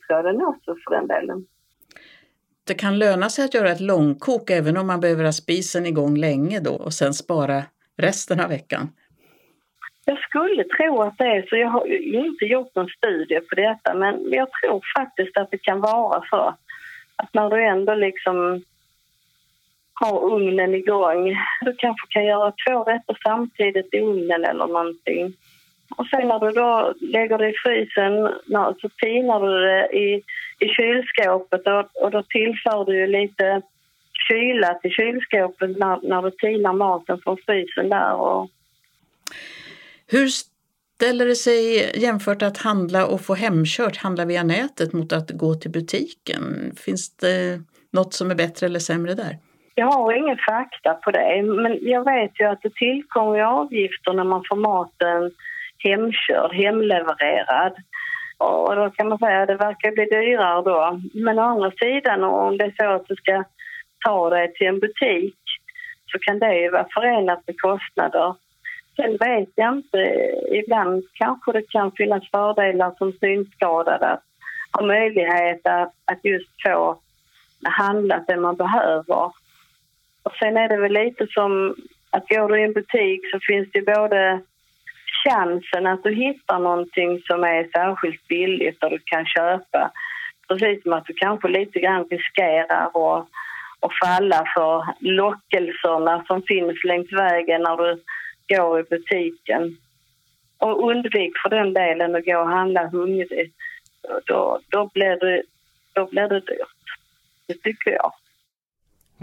Den också för den delen det kan löna sig att göra ett långkok även om man behöver ha spisen igång länge då och sen spara resten av veckan? Jag skulle tro att det är så. Jag har inte gjort någon studie på detta men jag tror faktiskt att det kan vara så. Att när du ändå liksom har ugnen igång, du kanske kan göra två rätter samtidigt i ugnen eller någonting. Och sen när du då lägger det i frysen så tinar du det i i kylskåpet och, och då tillför du ju lite kyla till kylskåpet när, när du tinar maten från frysen där. Och... Hur ställer det sig jämfört att handla och få hemkört, handla via nätet mot att gå till butiken? Finns det något som är bättre eller sämre där? Jag har ingen fakta på det, men jag vet ju att det tillkommer avgifter när man får maten hemkörd, hemlevererad. Och då kan man säga att det verkar bli dyrare då. Men å andra sidan om det är så att du ska ta dig till en butik så kan det ju vara förenat med kostnader. Sen vet jag inte, ibland kanske det kan finnas fördelar som synskadad att ha möjlighet att, att just få handlat det man behöver. Och sen är det väl lite som att går du i en butik så finns det både chansen att du hittar någonting som är särskilt billigt och du kan köpa. Precis som att du kanske lite grann riskerar att, och falla för lockelserna som finns längs vägen när du går i butiken. Och undvik för den delen att gå och handla hungrig. Då, då, blir det, då blir det dyrt. Det tycker jag.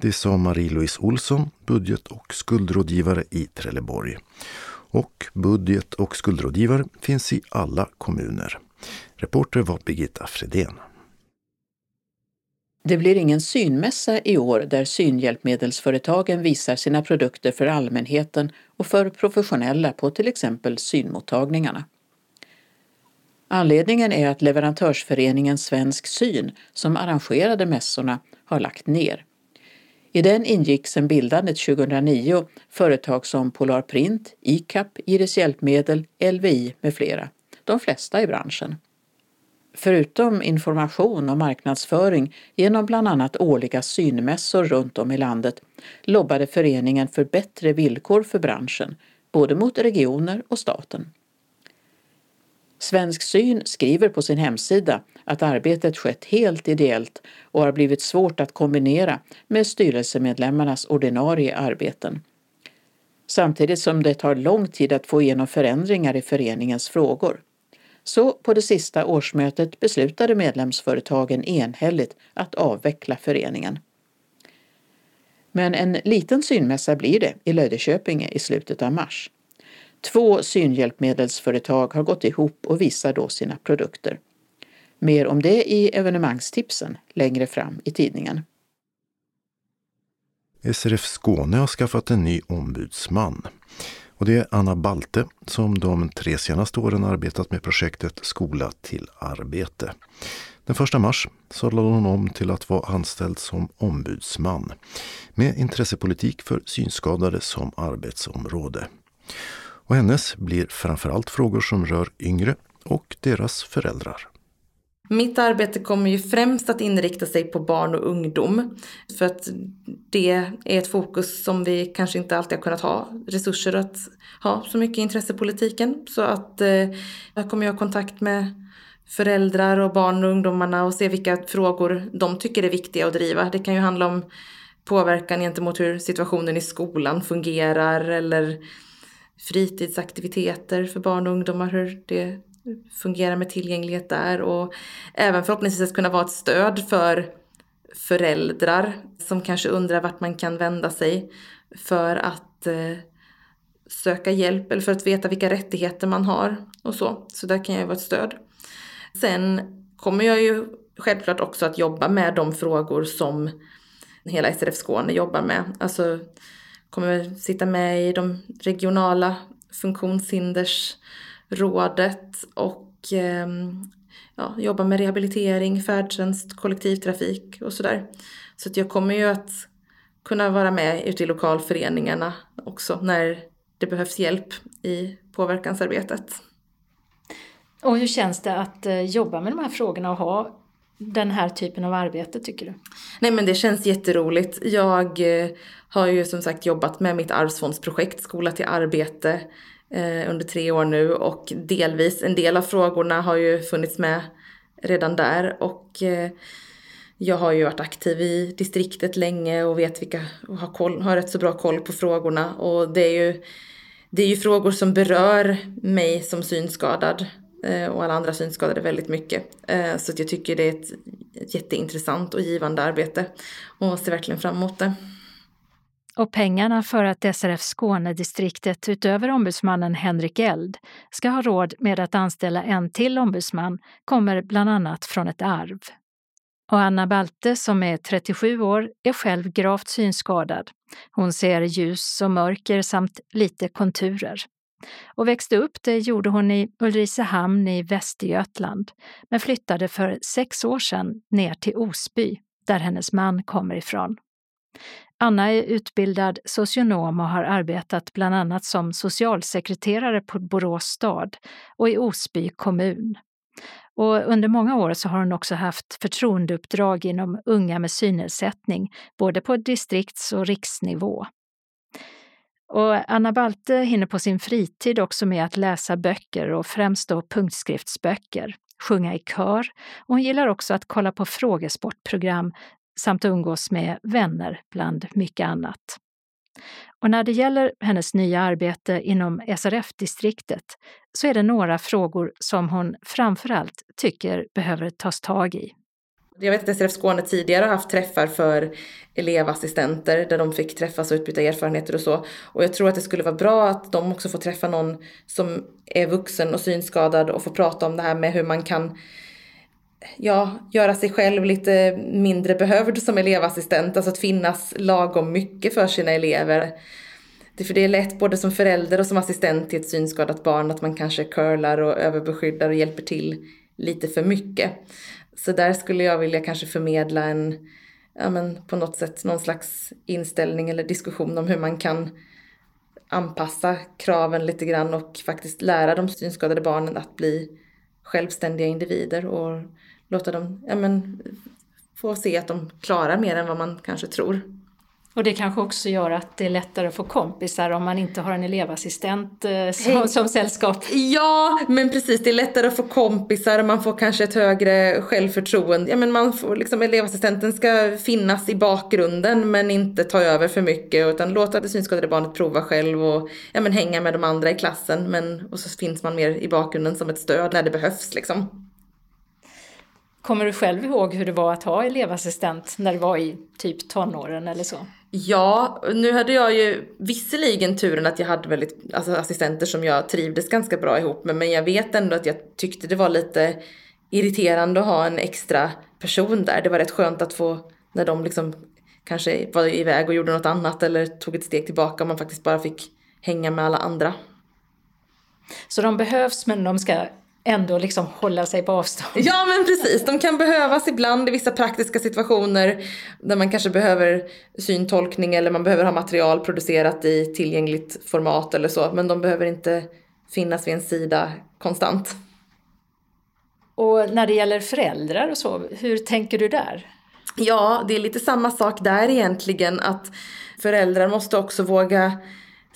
Det sa Marie-Louise Olsson, budget och skuldrådgivare i Trelleborg och budget och skuldrådgivare finns i alla kommuner. Reporter var Birgitta Fredén. Det blir ingen synmässa i år där synhjälpmedelsföretagen visar sina produkter för allmänheten och för professionella på till exempel synmottagningarna. Anledningen är att leverantörsföreningen Svensk Syn, som arrangerade mässorna, har lagt ner. I den ingick sedan bildandet 2009 företag som Polar Print, ICAP, Iris Hjälpmedel, LVI med flera. de flesta i branschen. Förutom information och marknadsföring genom bland annat årliga synmässor runt om i landet lobbade föreningen för bättre villkor för branschen, både mot regioner och staten. Svensk Syn skriver på sin hemsida att arbetet skett helt ideellt och har blivit svårt att kombinera med styrelsemedlemmarnas ordinarie arbeten. Samtidigt som det tar lång tid att få igenom förändringar i föreningens frågor. Så på det sista årsmötet beslutade medlemsföretagen enhälligt att avveckla föreningen. Men en liten synmässa blir det i Löddeköpinge i slutet av mars. Två synhjälpmedelsföretag har gått ihop och visar då sina produkter. Mer om det i evenemangstipsen längre fram i tidningen. SRF Skåne har skaffat en ny ombudsman. Och det är Anna Balte som de tre senaste åren arbetat med projektet Skola till arbete. Den 1 mars sadlade hon om till att vara anställd som ombudsman med intressepolitik för synskadade som arbetsområde. Och hennes blir framförallt frågor som rör yngre och deras föräldrar. Mitt arbete kommer ju främst att inrikta sig på barn och ungdom. För att det är ett fokus som vi kanske inte alltid har kunnat ha resurser att ha så mycket i intressepolitiken. Så att eh, jag kommer jag ha kontakt med föräldrar och barn och ungdomarna och se vilka frågor de tycker är viktiga att driva. Det kan ju handla om påverkan gentemot hur situationen i skolan fungerar eller fritidsaktiviteter för barn och ungdomar, hur det fungerar med tillgänglighet där och även förhoppningsvis kunna vara ett stöd för föräldrar som kanske undrar vart man kan vända sig för att eh, söka hjälp eller för att veta vilka rättigheter man har och så. Så där kan jag vara ett stöd. Sen kommer jag ju självklart också att jobba med de frågor som hela SRF Skåne jobbar med. Alltså kommer sitta med i de regionala funktionshindersrådet och eh, ja, jobba med rehabilitering, färdtjänst, kollektivtrafik och sådär. Så att jag kommer ju att kunna vara med ute i lokalföreningarna också när det behövs hjälp i påverkansarbetet. Och hur känns det att eh, jobba med de här frågorna och ha den här typen av arbete tycker du? Nej men det känns jätteroligt. Jag eh, har ju som sagt jobbat med mitt arvsfondsprojekt Skola till arbete eh, under tre år nu och delvis, en del av frågorna har ju funnits med redan där och eh, jag har ju varit aktiv i distriktet länge och vet vilka, och har, koll, har rätt så bra koll på frågorna och det är ju det är ju frågor som berör mig som synskadad Eh, och alla andra synskadade väldigt mycket. Eh, så jag tycker det är ett jätteintressant och givande arbete och ser verkligen fram emot det. Och pengarna för att SRF Skånedistriktet utöver ombudsmannen Henrik Eld ska ha råd med att anställa en till ombudsman kommer bland annat från ett arv. Och Anna Balte, som är 37 år, är själv gravt synskadad. Hon ser ljus och mörker samt lite konturer. Och växte upp det gjorde hon i Ulricehamn i Västergötland, men flyttade för sex år sedan ner till Osby, där hennes man kommer ifrån. Anna är utbildad socionom och har arbetat bland annat som socialsekreterare på Borås stad och i Osby kommun. Och under många år så har hon också haft förtroendeuppdrag inom unga med synnedsättning, både på distrikts och riksnivå. Och Anna Balte hinner på sin fritid också med att läsa böcker och främst då punktskriftsböcker, sjunga i kör och hon gillar också att kolla på frågesportprogram samt umgås med vänner bland mycket annat. Och när det gäller hennes nya arbete inom SRF-distriktet så är det några frågor som hon framförallt tycker behöver tas tag i. Jag vet att SRF Skåne tidigare har haft träffar för elevassistenter där de fick träffas och utbyta erfarenheter och så. Och jag tror att det skulle vara bra att de också får träffa någon som är vuxen och synskadad och få prata om det här med hur man kan ja, göra sig själv lite mindre behövd som elevassistent. Alltså att finnas lagom mycket för sina elever. Det, för det är lätt både som förälder och som assistent till ett synskadat barn att man kanske curlar och överbeskyddar och hjälper till lite för mycket. Så där skulle jag vilja kanske förmedla en, ja men på något sätt någon slags inställning eller diskussion om hur man kan anpassa kraven lite grann och faktiskt lära de synskadade barnen att bli självständiga individer och låta dem ja, men, få se att de klarar mer än vad man kanske tror. Och det kanske också gör att det är lättare att få kompisar om man inte har en elevassistent eh, som, som sällskap. Ja, men precis. Det är lättare att få kompisar och man får kanske ett högre självförtroende. Ja, men man får liksom, elevassistenten ska finnas i bakgrunden men inte ta över för mycket utan låta det synskadade barnet prova själv och ja, men hänga med de andra i klassen. Men, och så finns man mer i bakgrunden som ett stöd när det behövs liksom. Kommer du själv ihåg hur det var att ha elevassistent när du var i typ tonåren eller så? Ja, nu hade jag ju visserligen turen att jag hade väldigt, alltså assistenter som jag trivdes ganska bra ihop med. Men jag vet ändå att jag tyckte det var lite irriterande att ha en extra person där. Det var rätt skönt att få, när de liksom kanske var iväg och gjorde något annat eller tog ett steg tillbaka och man faktiskt bara fick hänga med alla andra. Så de behövs men de ska ändå liksom hålla sig på avstånd. Ja men precis, de kan behövas ibland i vissa praktiska situationer där man kanske behöver syntolkning eller man behöver ha material producerat i tillgängligt format eller så. Men de behöver inte finnas vid en sida konstant. Och när det gäller föräldrar och så, hur tänker du där? Ja, det är lite samma sak där egentligen att föräldrar måste också våga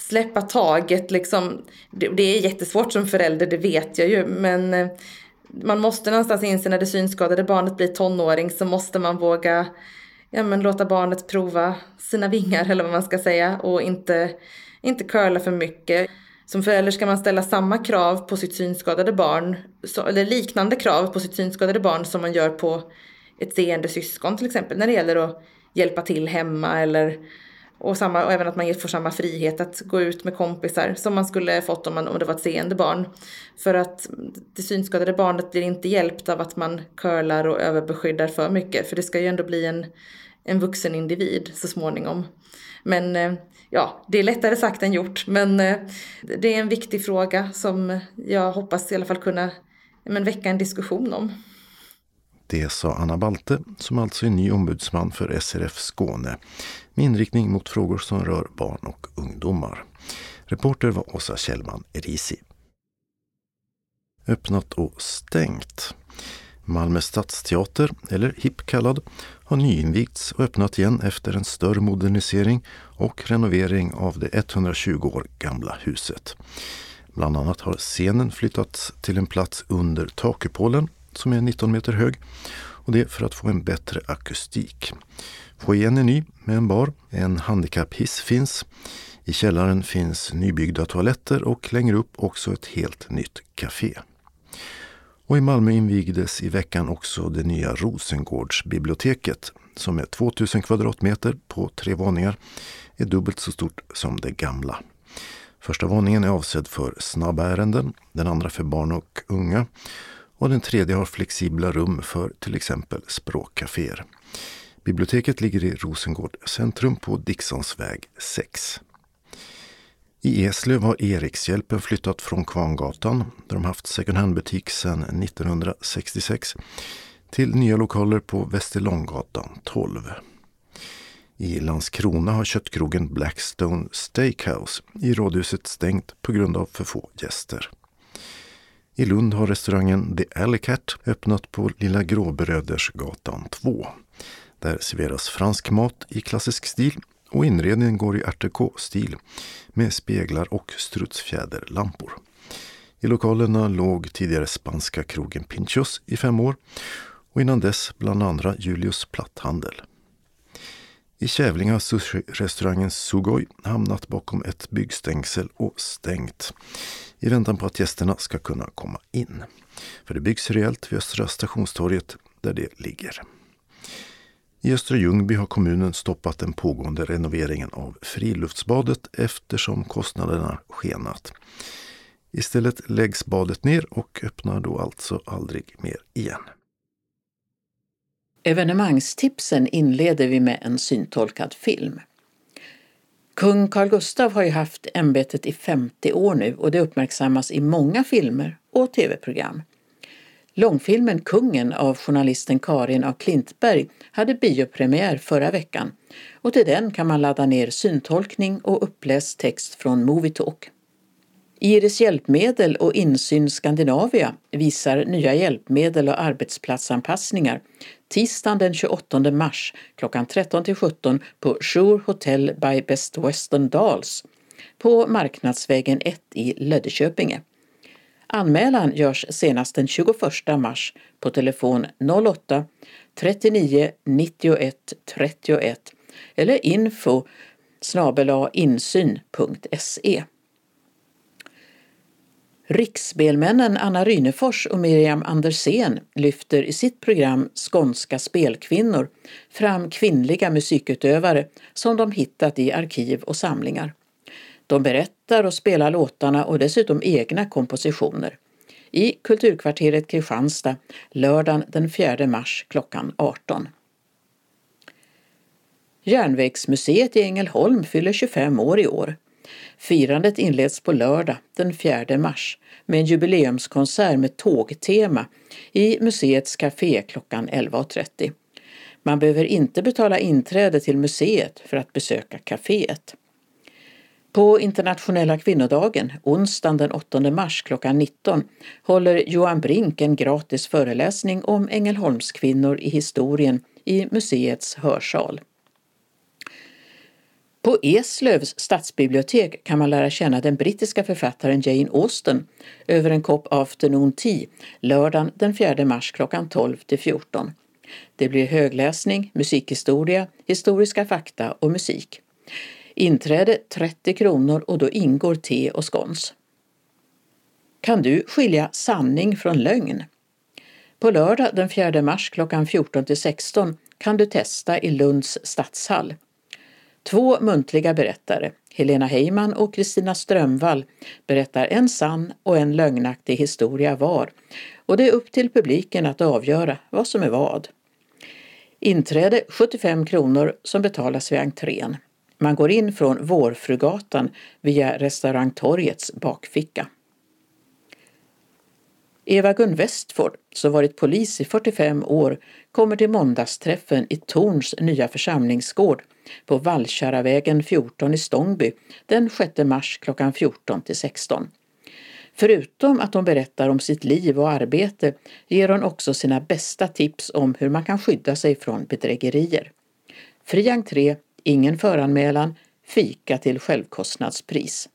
släppa taget liksom. Det, det är jättesvårt som förälder, det vet jag ju, men eh, man måste någonstans inse när det synskadade barnet blir tonåring så måste man våga ja, men låta barnet prova sina vingar eller vad man ska säga och inte, inte curla för mycket. Som förälder ska man ställa samma krav på sitt synskadade barn, eller liknande krav på sitt synskadade barn som man gör på ett seende syskon till exempel när det gäller att hjälpa till hemma eller och, samma, och även att man får samma frihet att gå ut med kompisar som man skulle fått om, man, om det var ett seende barn. För att det synskadade barnet blir inte hjälpt av att man curlar och överbeskyddar för mycket. För det ska ju ändå bli en, en vuxen individ så småningom. Men eh, ja, det är lättare sagt än gjort. Men eh, det är en viktig fråga som jag hoppas i alla fall kunna men, väcka en diskussion om. Det sa Anna Balte, som alltså är ny ombudsman för SRF Skåne med inriktning mot frågor som rör barn och ungdomar. Reporter var Åsa Kjellman Erisi. Öppnat och stängt. Malmö stadsteater, eller HIP kallad, har nyinvigts och öppnat igen efter en större modernisering och renovering av det 120 år gamla huset. Bland annat har scenen flyttats till en plats under takkupolen som är 19 meter hög och det för att få en bättre akustik. Foajén är ny med en bar. En handikapphiss finns. I källaren finns nybyggda toaletter och längre upp också ett helt nytt café. Och i Malmö invigdes i veckan också det nya Rosengårdsbiblioteket som är 2000 kvadratmeter på tre våningar är dubbelt så stort som det gamla. Första våningen är avsedd för snabba ärenden, den andra för barn och unga och den tredje har flexibla rum för till exempel språkcaféer. Biblioteket ligger i Rosengård centrum på Dicksonsväg 6. I Eslöv har Erikshjälpen flyttat från Kvarngatan, där de haft second hand-butik sedan 1966, till nya lokaler på Västerlånggatan 12. I Landskrona har köttkrogen Blackstone Steakhouse i rådhuset stängt på grund av för få gäster. I Lund har restaurangen The Alley Cat öppnat på Lilla Gråbrödersgatan 2. Där serveras fransk mat i klassisk stil och inredningen går i art déco-stil med speglar och strutsfjäderlampor. I lokalerna låg tidigare spanska krogen Pinchos i fem år och innan dess bland andra Julius Platthandel. I Kävlinge har sushi-restaurangen Sugoi hamnat bakom ett byggstängsel och stängt i väntan på att gästerna ska kunna komma in. För det byggs rejält vid Östra stationstorget där det ligger. I Östra Ljungby har kommunen stoppat den pågående renoveringen av friluftsbadet eftersom kostnaderna skenat. Istället läggs badet ner och öppnar då alltså aldrig mer igen. Evenemangstipsen inleder vi med en syntolkad film. Kung Carl Gustaf har ju haft ämbetet i 50 år nu och det uppmärksammas i många filmer och tv-program. Långfilmen Kungen av journalisten Karin af Klintberg hade biopremiär förra veckan och till den kan man ladda ner syntolkning och uppläst text från Movietalk. Iris hjälpmedel och Insyn Skandinavia visar nya hjälpmedel och arbetsplatsanpassningar tisdagen den 28 mars klockan 13-17 på Jour Hotel by Best Western Dals på Marknadsvägen 1 i Löddeköpinge. Anmälan görs senast den 21 mars på telefon 08 39 91 31 eller info insyn.se. Riksspelmännen Anna Rynefors och Miriam Andersén lyfter i sitt program Skånska spelkvinnor fram kvinnliga musikutövare som de hittat i arkiv och samlingar. De berättar och spelar låtarna och dessutom egna kompositioner. I Kulturkvarteret Kristianstad lördagen den 4 mars klockan 18. Järnvägsmuseet i Ängelholm fyller 25 år i år. Firandet inleds på lördag den 4 mars med en jubileumskonsert med tågtema i museets café klockan 11.30. Man behöver inte betala inträde till museet för att besöka kaféet. På internationella kvinnodagen, onsdagen den 8 mars klockan 19, håller Johan Brink en gratis föreläsning om Ängelholmskvinnor i historien i museets hörsal. På Eslövs stadsbibliotek kan man lära känna den brittiska författaren Jane Austen över en kopp afternoon tea lördagen den 4 mars klockan 12 till 14. Det blir högläsning, musikhistoria, historiska fakta och musik. Inträde 30 kronor och då ingår te och skons. Kan du skilja sanning från lögn? På lördag den 4 mars klockan 14 till 16 kan du testa i Lunds stadshall. Två muntliga berättare, Helena Heyman och Kristina Strömvall, berättar en sann och en lögnaktig historia var och det är upp till publiken att avgöra vad som är vad. Inträde 75 kronor som betalas vid entrén. Man går in från Vårfrugatan via restaurangtorgets bakficka. Eva-Gun Westford, som varit polis i 45 år, kommer till måndagsträffen i Torns nya församlingsgård på Vallkärravägen 14 i Stångby den 6 mars klockan 14 till 16. Förutom att hon berättar om sitt liv och arbete ger hon också sina bästa tips om hur man kan skydda sig från bedrägerier. Fri entré, ingen föranmälan, fika till självkostnadspris.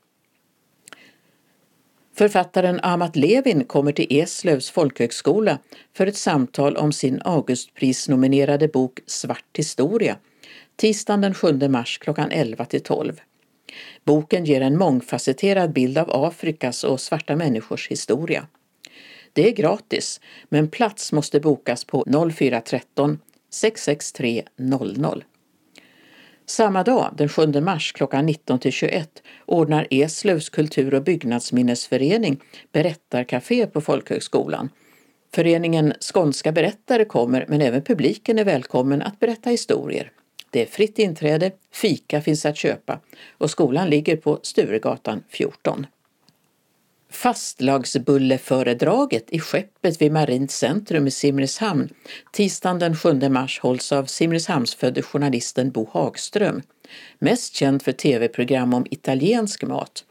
Författaren Amat Levin kommer till Eslövs folkhögskola för ett samtal om sin Augustprisnominerade bok Svart historia tisdagen den 7 mars klockan 11 till 12. Boken ger en mångfacetterad bild av Afrikas och svarta människors historia. Det är gratis, men plats måste bokas på 0413 663 00. Samma dag, den 7 mars klockan 19 till 21, ordnar Eslövs kultur och byggnadsminnesförening berättarkafé på folkhögskolan. Föreningen Skånska berättare kommer, men även publiken är välkommen att berätta historier. Det är fritt inträde, fika finns att köpa och skolan ligger på Sturegatan 14. Fastlagsbulleföredraget i skeppet vid Marint centrum i Simrishamn tisdagen den 7 mars hålls av Simrishamnsfödde journalisten Bo Hagström, mest känd för tv-program om italiensk mat.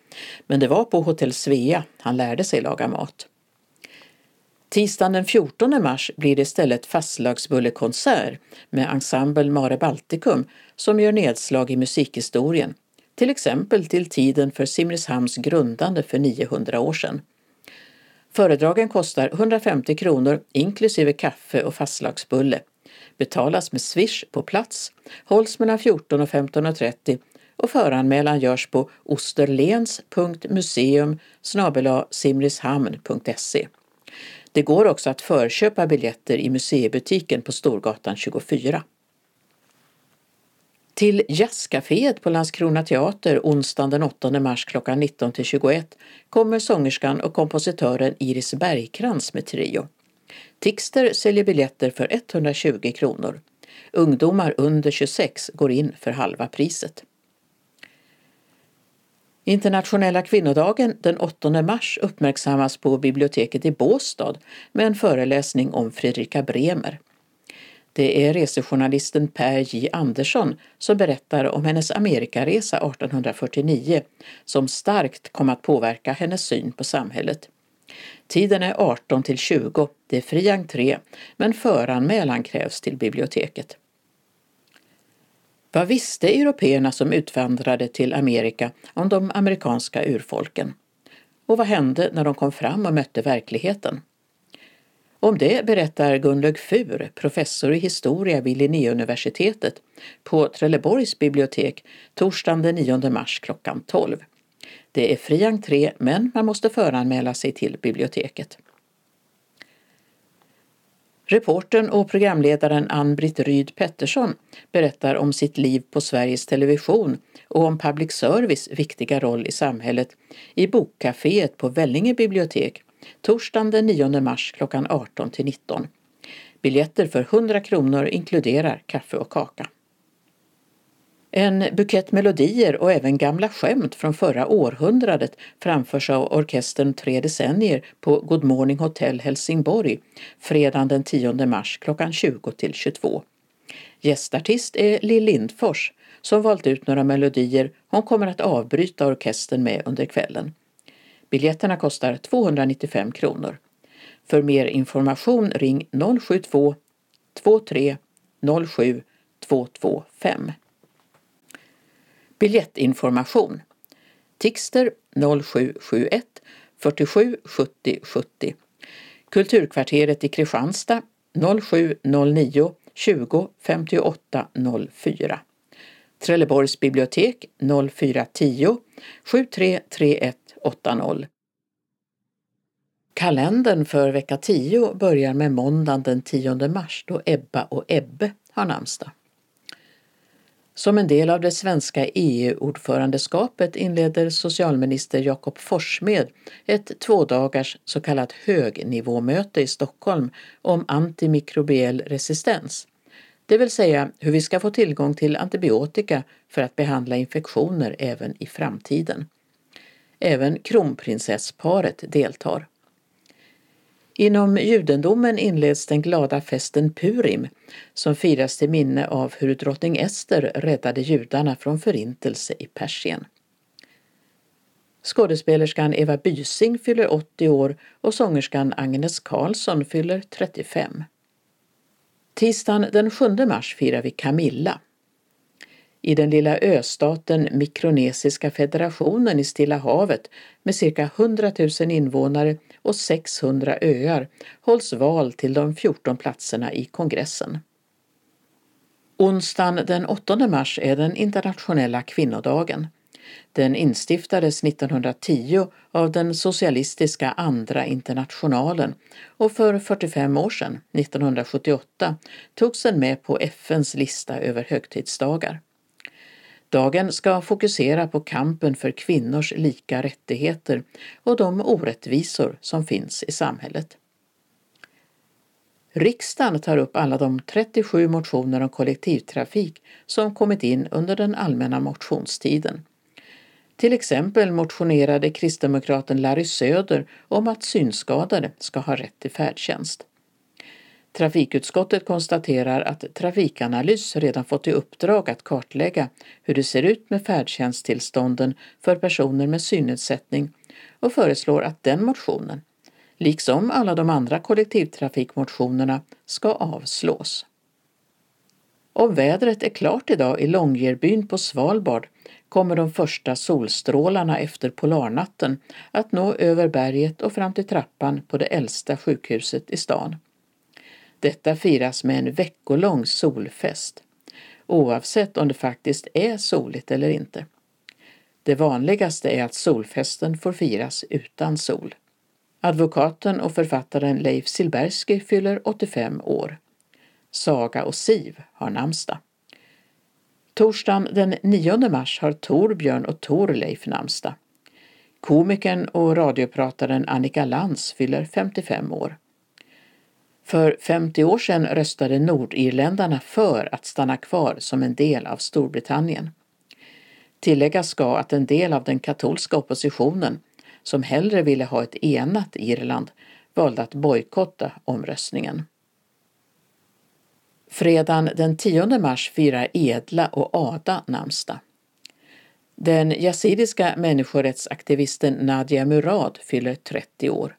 Men det var på Hotell Svea han lärde sig laga mat. Tisdagen den 14 mars blir det istället fastlagsbullekonsert med ensemble Mare Balticum som gör nedslag i musikhistorien till exempel till tiden för Simrishamns grundande för 900 år sedan. Föredragen kostar 150 kronor inklusive kaffe och fastlagsbulle. Betalas med swish på plats, hålls mellan 14 och 15.30 och föranmälan görs på osterlens.museum simrishamn.se. Det går också att förköpa biljetter i museibutiken på Storgatan 24. Till Jazzcaféet på Landskrona teater onsdagen den 8 mars klockan 19 till 21 kommer sångerskan och kompositören Iris Bergkrans med trio. Tixter säljer biljetter för 120 kronor. Ungdomar under 26 går in för halva priset. Internationella kvinnodagen den 8 mars uppmärksammas på biblioteket i Båstad med en föreläsning om Fredrika Bremer. Det är resejournalisten Per J Andersson som berättar om hennes Amerikaresa 1849 som starkt kom att påverka hennes syn på samhället. Tiden är 18 till 20, det är fri entré, men föranmälan krävs till biblioteket. Vad visste européerna som utvandrade till Amerika om de amerikanska urfolken? Och vad hände när de kom fram och mötte verkligheten? Om det berättar Gunlög Fur, professor i historia vid Linnéuniversitetet, på Trelleborgs bibliotek torsdagen den 9 mars klockan 12. Det är fri entré men man måste föranmäla sig till biblioteket. Reportern och programledaren Ann-Britt Ryd Pettersson berättar om sitt liv på Sveriges Television och om public service viktiga roll i samhället i Bokcaféet på Vellinge bibliotek torsdagen den 9 mars klockan 18 till 19. Biljetter för 100 kronor inkluderar kaffe och kaka. En bukett melodier och även gamla skämt från förra århundradet framförs av orkestern Tre decennier på Good Morning Hotel Helsingborg fredagen den 10 mars klockan 20 till 22. Gästartist är Lill Lindfors som valt ut några melodier hon kommer att avbryta orkestern med under kvällen. Biljetterna kostar 295 kronor. För mer information ring 072 23 07 225. Biljettinformation Tixter 0771 47 70 70 Kulturkvarteret i Kristianstad 0709 20 58 04 Trelleborgs bibliotek 0410 733180 Kalendern för vecka 10 börjar med måndagen den 10 mars då Ebba och Ebbe har namnsdag. Som en del av det svenska EU-ordförandeskapet inleder socialminister Jakob Forssmed ett tvådagars så kallat högnivåmöte i Stockholm om antimikrobiell resistens. Det vill säga hur vi ska få tillgång till antibiotika för att behandla infektioner även i framtiden. Även kronprinsessparet deltar. Inom judendomen inleds den glada festen Purim som firas till minne av hur drottning Ester räddade judarna från förintelse i Persien. Skådespelerskan Eva Bysing fyller 80 år och sångerskan Agnes Karlsson fyller 35. Tisdagen den 7 mars firar vi Camilla. I den lilla östaten Mikronesiska federationen i Stilla havet med cirka 100 000 invånare och 600 öar hålls val till de 14 platserna i kongressen. Onsdagen den 8 mars är den internationella kvinnodagen. Den instiftades 1910 av den socialistiska Andra internationalen och för 45 år sedan, 1978, togs den med på FNs lista över högtidsdagar. Dagen ska fokusera på kampen för kvinnors lika rättigheter och de orättvisor som finns i samhället. Riksdagen tar upp alla de 37 motioner om kollektivtrafik som kommit in under den allmänna motionstiden. Till exempel motionerade kristdemokraten Larry Söder om att synskadade ska ha rätt till färdtjänst. Trafikutskottet konstaterar att Trafikanalys redan fått i uppdrag att kartlägga hur det ser ut med färdtjänsttillstånden för personer med synnedsättning och föreslår att den motionen, liksom alla de andra kollektivtrafikmotionerna, ska avslås. Om vädret är klart idag i Longyearbyen på Svalbard kommer de första solstrålarna efter polarnatten att nå över berget och fram till trappan på det äldsta sjukhuset i stan. Detta firas med en veckolång solfest, oavsett om det faktiskt är soligt eller inte. Det vanligaste är att solfesten får firas utan sol. Advokaten och författaren Leif Silbersky fyller 85 år. Saga och Siv har namnsdag. Torsdagen den 9 mars har Torbjörn och Torleif namnsdag. Komikern och radioprataren Annika Lantz fyller 55 år. För 50 år sedan röstade nordirländarna för att stanna kvar som en del av Storbritannien. Tilläggas ska att en del av den katolska oppositionen, som hellre ville ha ett enat Irland, valde att bojkotta omröstningen. Fredagen den 10 mars firar Edla och Ada namnsdag. Den yazidiska människorättsaktivisten Nadia Murad fyller 30 år.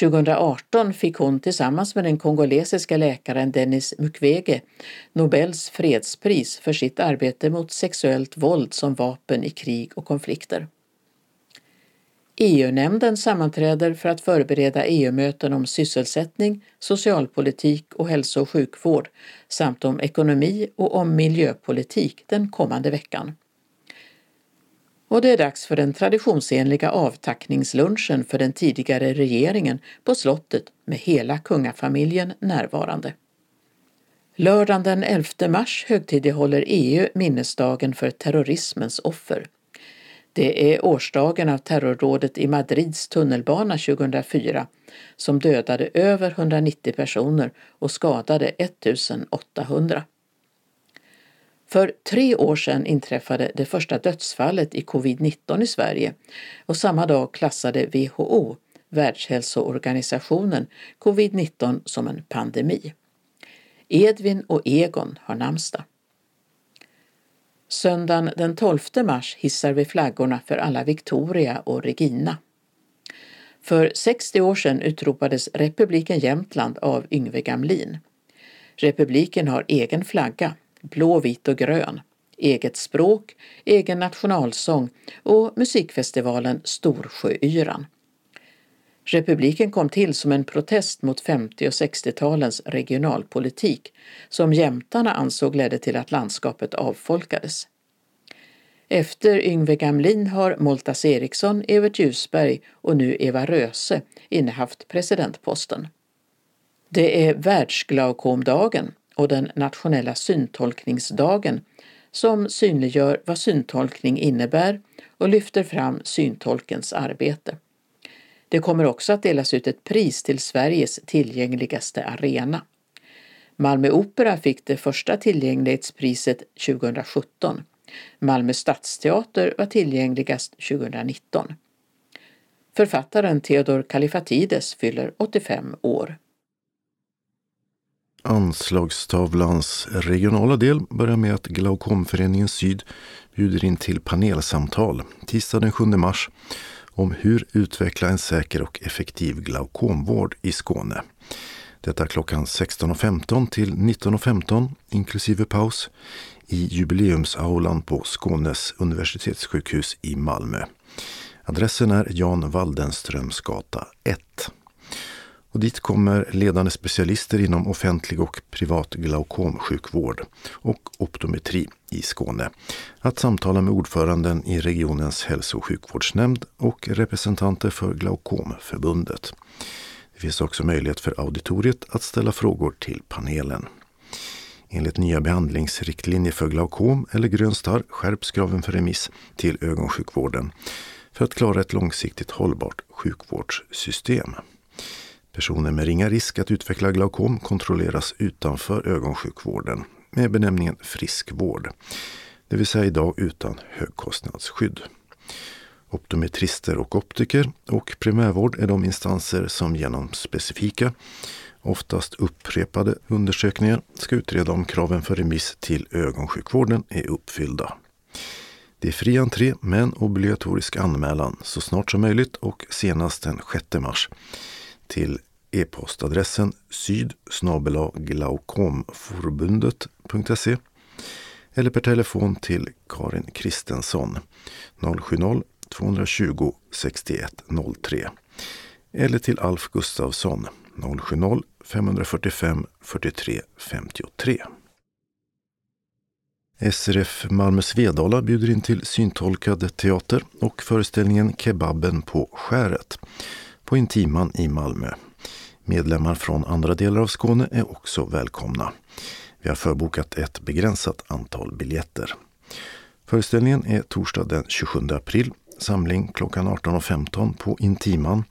2018 fick hon tillsammans med den kongolesiska läkaren Denis Mukwege Nobels fredspris för sitt arbete mot sexuellt våld som vapen i krig och konflikter. EU-nämnden sammanträder för att förbereda EU-möten om sysselsättning, socialpolitik och hälso och sjukvård samt om ekonomi och om miljöpolitik den kommande veckan. Och det är dags för den traditionsenliga avtackningslunchen för den tidigare regeringen på slottet med hela kungafamiljen närvarande. Lördagen den 11 mars högtidlighåller EU minnesdagen för terrorismens offer. Det är årsdagen av terrorrådet i Madrids tunnelbana 2004 som dödade över 190 personer och skadade 1800. För tre år sedan inträffade det första dödsfallet i covid-19 i Sverige och samma dag klassade WHO, Världshälsoorganisationen, covid-19 som en pandemi. Edvin och Egon har namnsdag. Söndagen den 12 mars hissar vi flaggorna för alla Victoria och Regina. För 60 år sedan utropades republiken Jämtland av Yngve Gamlin. Republiken har egen flagga, blå, vit och grön, eget språk, egen nationalsång och musikfestivalen Storsjöyran. Republiken kom till som en protest mot 50 och 60-talens regionalpolitik som jämtarna ansåg ledde till att landskapet avfolkades. Efter Yngve Gamlin har Moltas Eriksson, Evert Ljusberg och nu Eva Röse innehaft presidentposten. Det är Världsglaukomdagen och den nationella syntolkningsdagen som synliggör vad syntolkning innebär och lyfter fram syntolkens arbete. Det kommer också att delas ut ett pris till Sveriges tillgängligaste arena. Malmö Opera fick det första tillgänglighetspriset 2017. Malmö stadsteater var tillgängligast 2019. Författaren Theodor Kalifatides fyller 85 år. Anslagstavlans regionala del börjar med att Glaukomföreningen Syd bjuder in till panelsamtal tisdag den 7 mars om hur utveckla en säker och effektiv glaukomvård i Skåne. Detta klockan 16.15 till 19.15 inklusive paus i jubileumsaulan på Skånes universitetssjukhus i Malmö. Adressen är Jan Waldenströms gata 1. Och dit kommer ledande specialister inom offentlig och privat glaukomsjukvård och optometri i Skåne att samtala med ordföranden i regionens hälso och sjukvårdsnämnd och representanter för Glaukomförbundet. Det finns också möjlighet för auditoriet att ställa frågor till panelen. Enligt nya behandlingsriktlinjer för glaukom eller grön starr skärps kraven för remiss till ögonsjukvården för att klara ett långsiktigt hållbart sjukvårdssystem. Personer med ringa risk att utveckla glaukom kontrolleras utanför ögonsjukvården med benämningen friskvård, det vill säga idag utan högkostnadsskydd. Optometrister och optiker och primärvård är de instanser som genom specifika, oftast upprepade undersökningar ska utreda om kraven för remiss till ögonsjukvården är uppfyllda. Det är fri entré men obligatorisk anmälan så snart som möjligt och senast den 6 mars till e-postadressen syd glaukomforbundet.se eller per telefon till Karin Kristensson 070-220 6103 eller till Alf Gustafsson 070 545 43 53. SRF Malmö Svedala bjuder in till syntolkad teater och föreställningen Kebaben på skäret på Intiman i Malmö. Medlemmar från andra delar av Skåne är också välkomna. Vi har förbokat ett begränsat antal biljetter. Föreställningen är torsdag den 27 april. Samling klockan 18.15 på Intiman.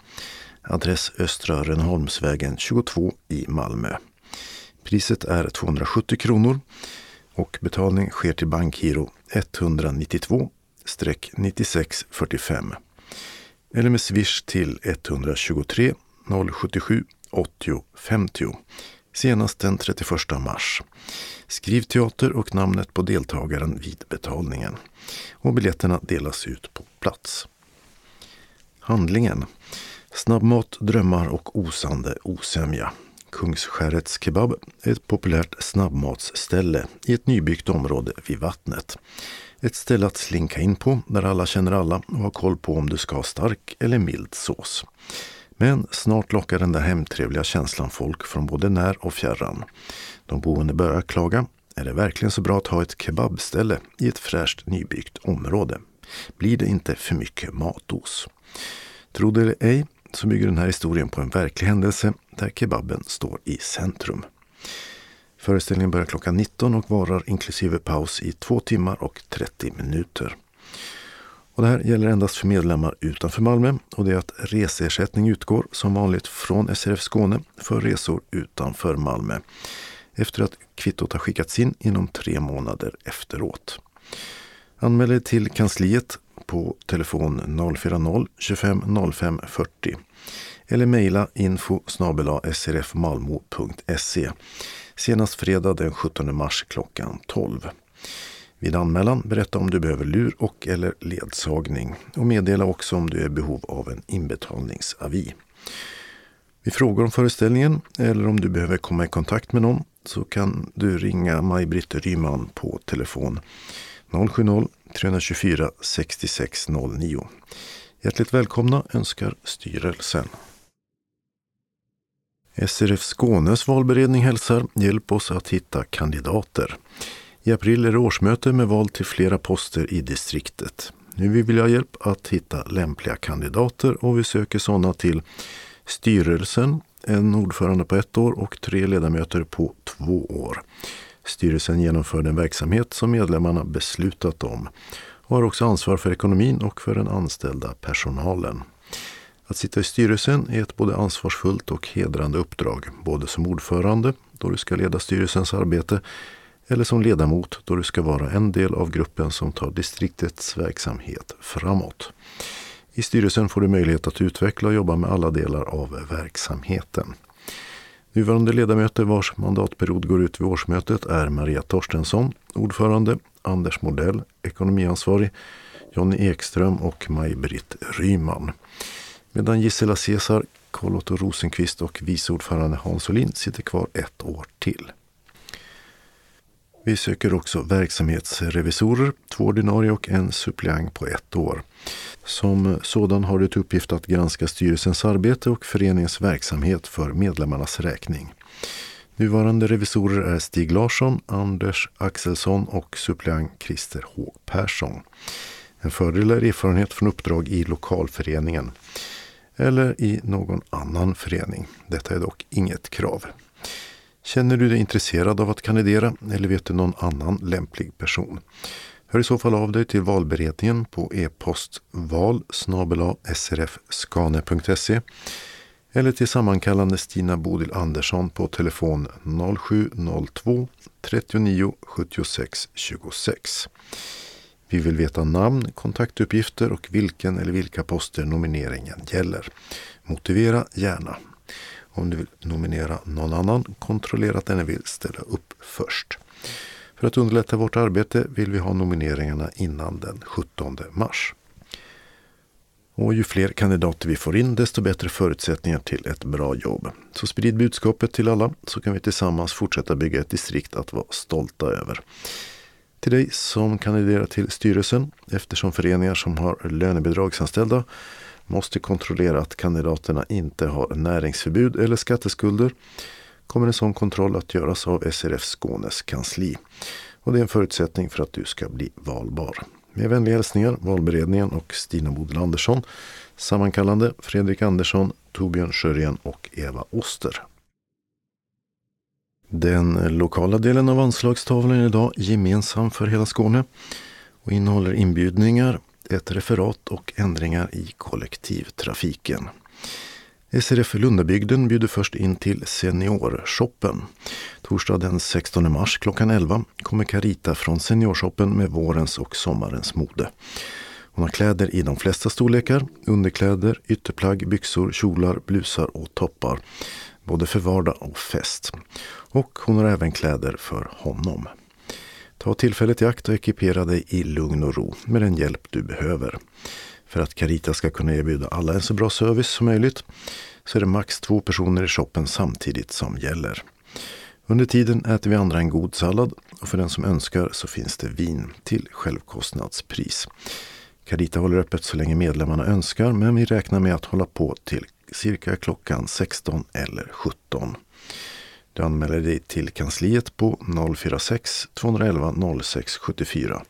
Adress Östra Rönneholmsvägen 22 i Malmö. Priset är 270 kronor och betalning sker till bankgiro 192-9645 eller med swish till 123 077 80 50 senast den 31 mars. Skriv teater och namnet på deltagaren vid betalningen. Och biljetterna delas ut på plats. Handlingen Snabbmat, drömmar och osande osämja. Kungsskärets kebab är ett populärt snabbmatsställe i ett nybyggt område vid vattnet. Ett ställe att slinka in på där alla känner alla och har koll på om du ska ha stark eller mild sås. Men snart lockar den där hemtrevliga känslan folk från både när och fjärran. De boende börjar klaga. Är det verkligen så bra att ha ett kebabställe i ett fräscht nybyggt område? Blir det inte för mycket matos? Tro det eller ej så bygger den här historien på en verklig händelse där kebaben står i centrum. Föreställningen börjar klockan 19 och varar inklusive paus i 2 timmar och 30 minuter. Och det här gäller endast för medlemmar utanför Malmö och det är att reseersättning utgår som vanligt från SRF Skåne för resor utanför Malmö efter att kvittot har skickats in inom tre månader efteråt. Anmäl dig till kansliet på telefon 040-25 05 40 eller mejla info srfmalmo.se senast fredag den 17 mars klockan 12. Vid anmälan berätta om du behöver lur och eller ledsagning och meddela också om du är i behov av en inbetalningsavi. Vid frågor om föreställningen eller om du behöver komma i kontakt med någon så kan du ringa Maj-Britt Ryman på telefon 070-324 6609. Hjärtligt välkomna önskar styrelsen. SRF Skånes valberedning hälsar Hjälp oss att hitta kandidater. I april är det årsmöte med val till flera poster i distriktet. Nu vill vi ha hjälp att hitta lämpliga kandidater och vi söker sådana till styrelsen, en ordförande på ett år och tre ledamöter på två år. Styrelsen genomför den verksamhet som medlemmarna beslutat om och har också ansvar för ekonomin och för den anställda personalen. Att sitta i styrelsen är ett både ansvarsfullt och hedrande uppdrag, både som ordförande, då du ska leda styrelsens arbete, eller som ledamot, då du ska vara en del av gruppen som tar distriktets verksamhet framåt. I styrelsen får du möjlighet att utveckla och jobba med alla delar av verksamheten. Nuvarande ledamöter vars mandatperiod går ut vid årsmötet är Maria Torstensson, ordförande, Anders Modell, ekonomiansvarig, Jonny Ekström och Maj-Britt Ryman. Medan Gisela Cesar, Carl-Otto Rosenqvist och vice ordförande Hans Olin sitter kvar ett år till. Vi söker också verksamhetsrevisorer, två ordinarie och en suppleant på ett år. Som sådan har du till uppgift att granska styrelsens arbete och föreningens verksamhet för medlemmarnas räkning. Nuvarande revisorer är Stig Larsson, Anders Axelsson och suppleant Christer H Persson. En fördel är erfarenhet från uppdrag i lokalföreningen eller i någon annan förening. Detta är dock inget krav. Känner du dig intresserad av att kandidera eller vet du någon annan lämplig person? Hör i så fall av dig till valberedningen på e-post val srfskane.se eller till sammankallande Stina Bodil Andersson på telefon 0702 39 76 26. Vi vill veta namn, kontaktuppgifter och vilken eller vilka poster nomineringen gäller. Motivera gärna. Om du vill nominera någon annan, kontrollera att den vill ställa upp först. För att underlätta vårt arbete vill vi ha nomineringarna innan den 17 mars. Och ju fler kandidater vi får in, desto bättre förutsättningar till ett bra jobb. Så sprid budskapet till alla så kan vi tillsammans fortsätta bygga ett distrikt att vara stolta över. Till dig som kandiderar till styrelsen, eftersom föreningar som har lönebidragsanställda måste kontrollera att kandidaterna inte har näringsförbud eller skatteskulder kommer en sån kontroll att göras av SRF Skånes kansli. Och det är en förutsättning för att du ska bli valbar. Med vänliga hälsningar valberedningen och Stina Bodil Andersson. Sammankallande Fredrik Andersson, Torbjörn Sjörén och Eva Oster. Den lokala delen av anslagstavlan är idag gemensam för hela Skåne och innehåller inbjudningar, ett referat och ändringar i kollektivtrafiken. SRF Lundabygden bjuder först in till Seniorshoppen. Torsdag den 16 mars klockan 11 kommer Carita från Seniorshoppen med vårens och sommarens mode. Hon har kläder i de flesta storlekar, underkläder, ytterplagg, byxor, kjolar, blusar och toppar. Både för vardag och fest. Och hon har även kläder för honom. Ta tillfället i akt och ekipera dig i lugn och ro med den hjälp du behöver. För att Carita ska kunna erbjuda alla en så bra service som möjligt så är det max två personer i shoppen samtidigt som gäller. Under tiden äter vi andra en god sallad och för den som önskar så finns det vin till självkostnadspris. Carita håller öppet så länge medlemmarna önskar men vi räknar med att hålla på till cirka klockan 16 eller 17. Du anmäler dig till kansliet på 046 211 0674.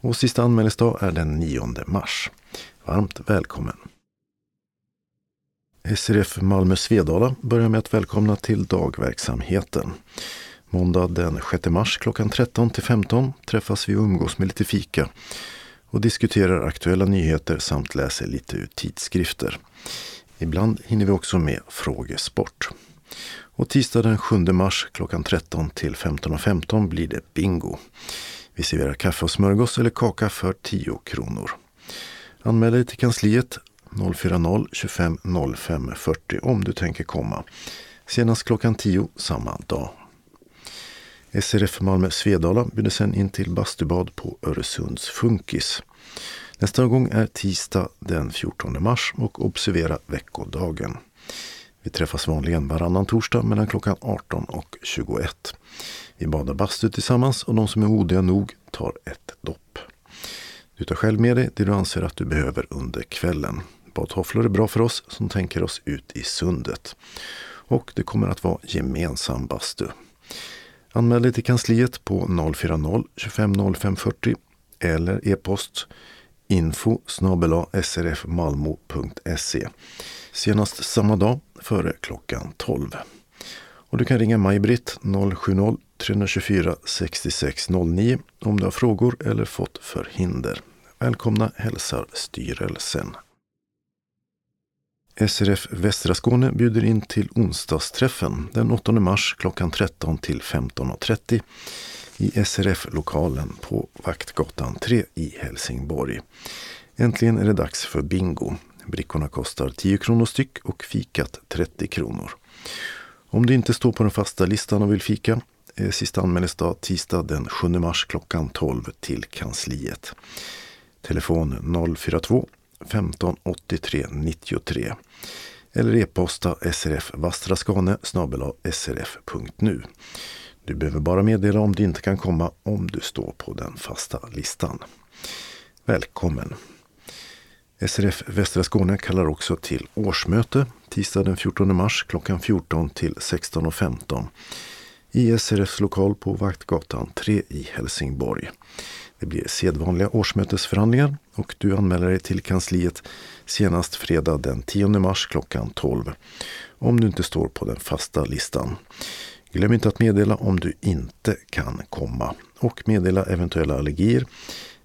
Och sista anmälningsdag är den 9 mars. Varmt välkommen! SRF Malmö Svedala börjar med att välkomna till dagverksamheten. Måndag den 6 mars klockan 13 till 15 träffas vi och umgås med lite fika och diskuterar aktuella nyheter samt läser lite ur tidskrifter. Ibland hinner vi också med frågesport. Och tisdag den 7 mars klockan 13 till 15.15 .15 blir det bingo. Vi serverar kaffe och smörgås eller kaka för 10 kronor. Anmäl dig till kansliet 040 25 05 40 om du tänker komma. Senast klockan 10 samma dag. SRF Malmö Svedala bjuder sen in till bastubad på Öresunds Funkis. Nästa gång är tisdag den 14 mars och observera veckodagen. Vi träffas vanligen varannan torsdag mellan klockan 18 och 21. Vi badar bastu tillsammans och de som är modiga nog tar ett dopp. Du tar själv med dig det du anser att du behöver under kvällen. Badtofflor är bra för oss som tänker oss ut i sundet. Och det kommer att vara gemensam bastu. Anmäl dig till kansliet på 040 25 05 40 eller e-post info srfmalmo.se senast samma dag före klockan 12. Och du kan ringa Maj-Britt 070-324 6609 om du har frågor eller fått förhinder. Välkomna hälsar styrelsen. SRF Västra Skåne bjuder in till onsdagsträffen den 8 mars klockan 13 till 15.30 i SRF-lokalen på Vaktgatan 3 i Helsingborg. Äntligen är det dags för bingo. Brickorna kostar 10 kronor styck och fikat 30 kronor. Om du inte står på den fasta listan och vill fika eh, är sista anmälningsdag tisdag den 7 mars klockan 12 till kansliet. Telefon 042 15 83 93 eller e-posta srfvastraskane srf.nu. Du behöver bara meddela om du inte kan komma om du står på den fasta listan. Välkommen! SRF Västra Skåne kallar också till årsmöte tisdag den 14 mars klockan 14 till 16.15 i SRFs lokal på Vaktgatan 3 i Helsingborg. Det blir sedvanliga årsmötesförhandlingar och du anmäler dig till kansliet senast fredag den 10 mars klockan 12 om du inte står på den fasta listan. Glöm inte att meddela om du inte kan komma och meddela eventuella allergier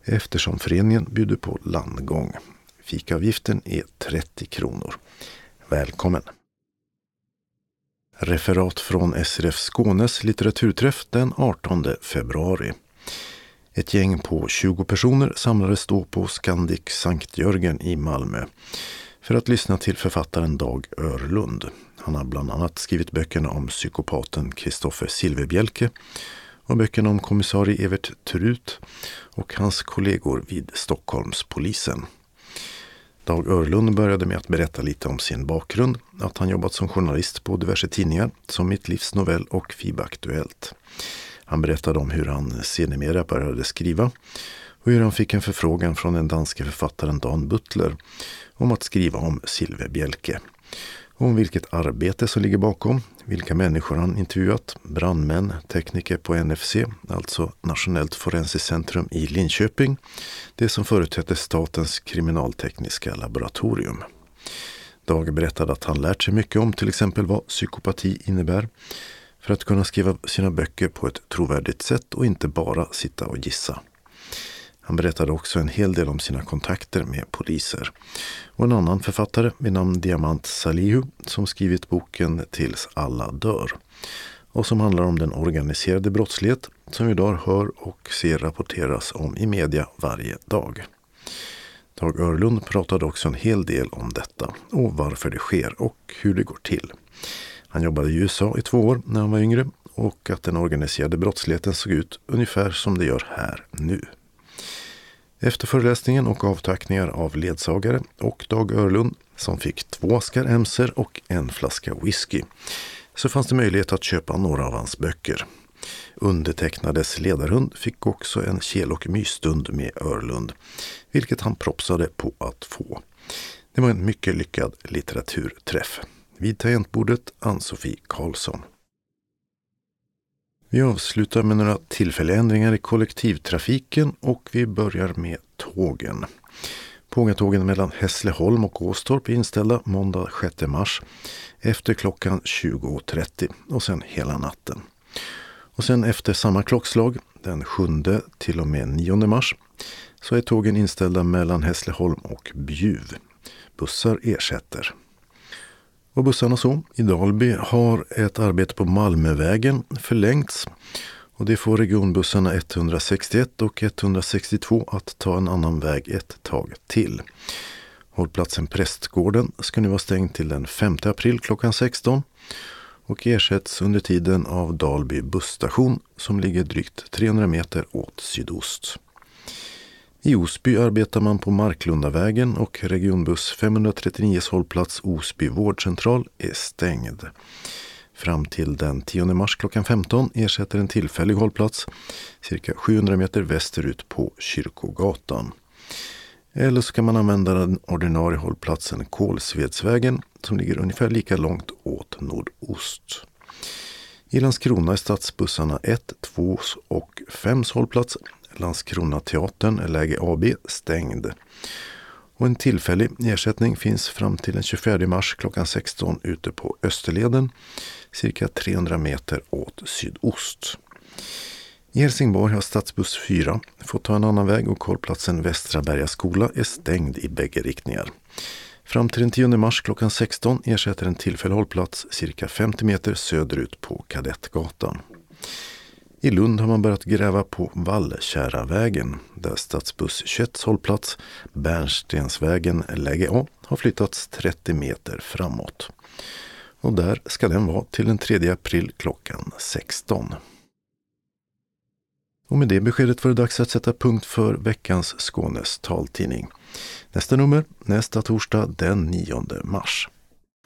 eftersom föreningen bjuder på landgång. Fikaavgiften är 30 kronor. Välkommen! Referat från SRF Skånes litteraturträff den 18 februari. Ett gäng på 20 personer samlades då på Scandic Sankt Jörgen i Malmö för att lyssna till författaren Dag Örlund. Han har bland annat skrivit böckerna om psykopaten Kristoffer Silverbjälke och böckerna om kommissarie Evert Trut och hans kollegor vid Stockholmspolisen. Dag Örlund började med att berätta lite om sin bakgrund, att han jobbat som journalist på diverse tidningar som Mitt livs novell och FIB Aktuellt. Han berättade om hur han sedermera började skriva och hur han fick en förfrågan från den danske författaren Dan Butler om att skriva om Silverbjälke. Om vilket arbete som ligger bakom, vilka människor han intervjuat, brandmän, tekniker på NFC, alltså Nationellt forensiskt centrum i Linköping, det som förut hette Statens kriminaltekniska laboratorium. Dag berättade att han lärt sig mycket om till exempel vad psykopati innebär för att kunna skriva sina böcker på ett trovärdigt sätt och inte bara sitta och gissa. Han berättade också en hel del om sina kontakter med poliser. Och en annan författare vid namn Diamant Salihu som skrivit boken Tills alla dör. Och som handlar om den organiserade brottslighet som vi idag hör och ser rapporteras om i media varje dag. Dag Örlund pratade också en hel del om detta och varför det sker och hur det går till. Han jobbade i USA i två år när han var yngre och att den organiserade brottsligheten såg ut ungefär som det gör här nu. Efter föreläsningen och avtackningar av ledsagare och Dag Örlund som fick två askar emser och en flaska whisky så fanns det möjlighet att köpa några av hans böcker. Undertecknades ledarhund fick också en kel och mysstund med Örlund, vilket han propsade på att få. Det var en mycket lyckad litteraturträff. Vid tangentbordet Ann-Sofie Karlsson. Vi avslutar med några tillfälliga ändringar i kollektivtrafiken och vi börjar med tågen. Pågatågen mellan Hässleholm och Åstorp är inställda måndag 6 mars efter klockan 20.30 och sen hela natten. Och sen efter samma klockslag, den 7 till och med 9 mars, så är tågen inställda mellan Hässleholm och Bjuv. Bussar ersätter. Och bussarna så, i Dalby har ett arbete på Malmövägen förlängts. Och det får regionbussarna 161 och 162 att ta en annan väg ett tag till. Hållplatsen Prästgården ska nu vara stängd till den 5 april klockan 16 och ersätts under tiden av Dalby busstation som ligger drygt 300 meter åt sydost. I Osby arbetar man på Marklundavägen och regionbuss 539 hållplats Osby vårdcentral är stängd. Fram till den 10 mars klockan 15 ersätter en tillfällig hållplats cirka 700 meter västerut på Kyrkogatan. Eller så kan man använda den ordinarie hållplatsen Kolsvedsvägen som ligger ungefär lika långt åt nordost. I Landskrona är stadsbussarna 1, 2 och 5 hållplats Landskrona teatern, läge AB, stängd. Och en tillfällig ersättning finns fram till den 24 mars klockan 16 ute på Österleden, cirka 300 meter åt sydost. I Helsingborg har stadsbuss 4 fått ta en annan väg och hållplatsen Västra Berga skola är stängd i bägge riktningar. Fram till den 10 mars klockan 16 ersätter en tillfällig hållplats cirka 50 meter söderut på Kadettgatan. I Lund har man börjat gräva på Vallkäravägen där stadsbuss 21 hållplats Bärnstensvägen läge A har flyttats 30 meter framåt. Och där ska den vara till den 3 april klockan 16. Och med det beskedet var det dags att sätta punkt för veckans Skånes taltidning. Nästa nummer nästa torsdag den 9 mars.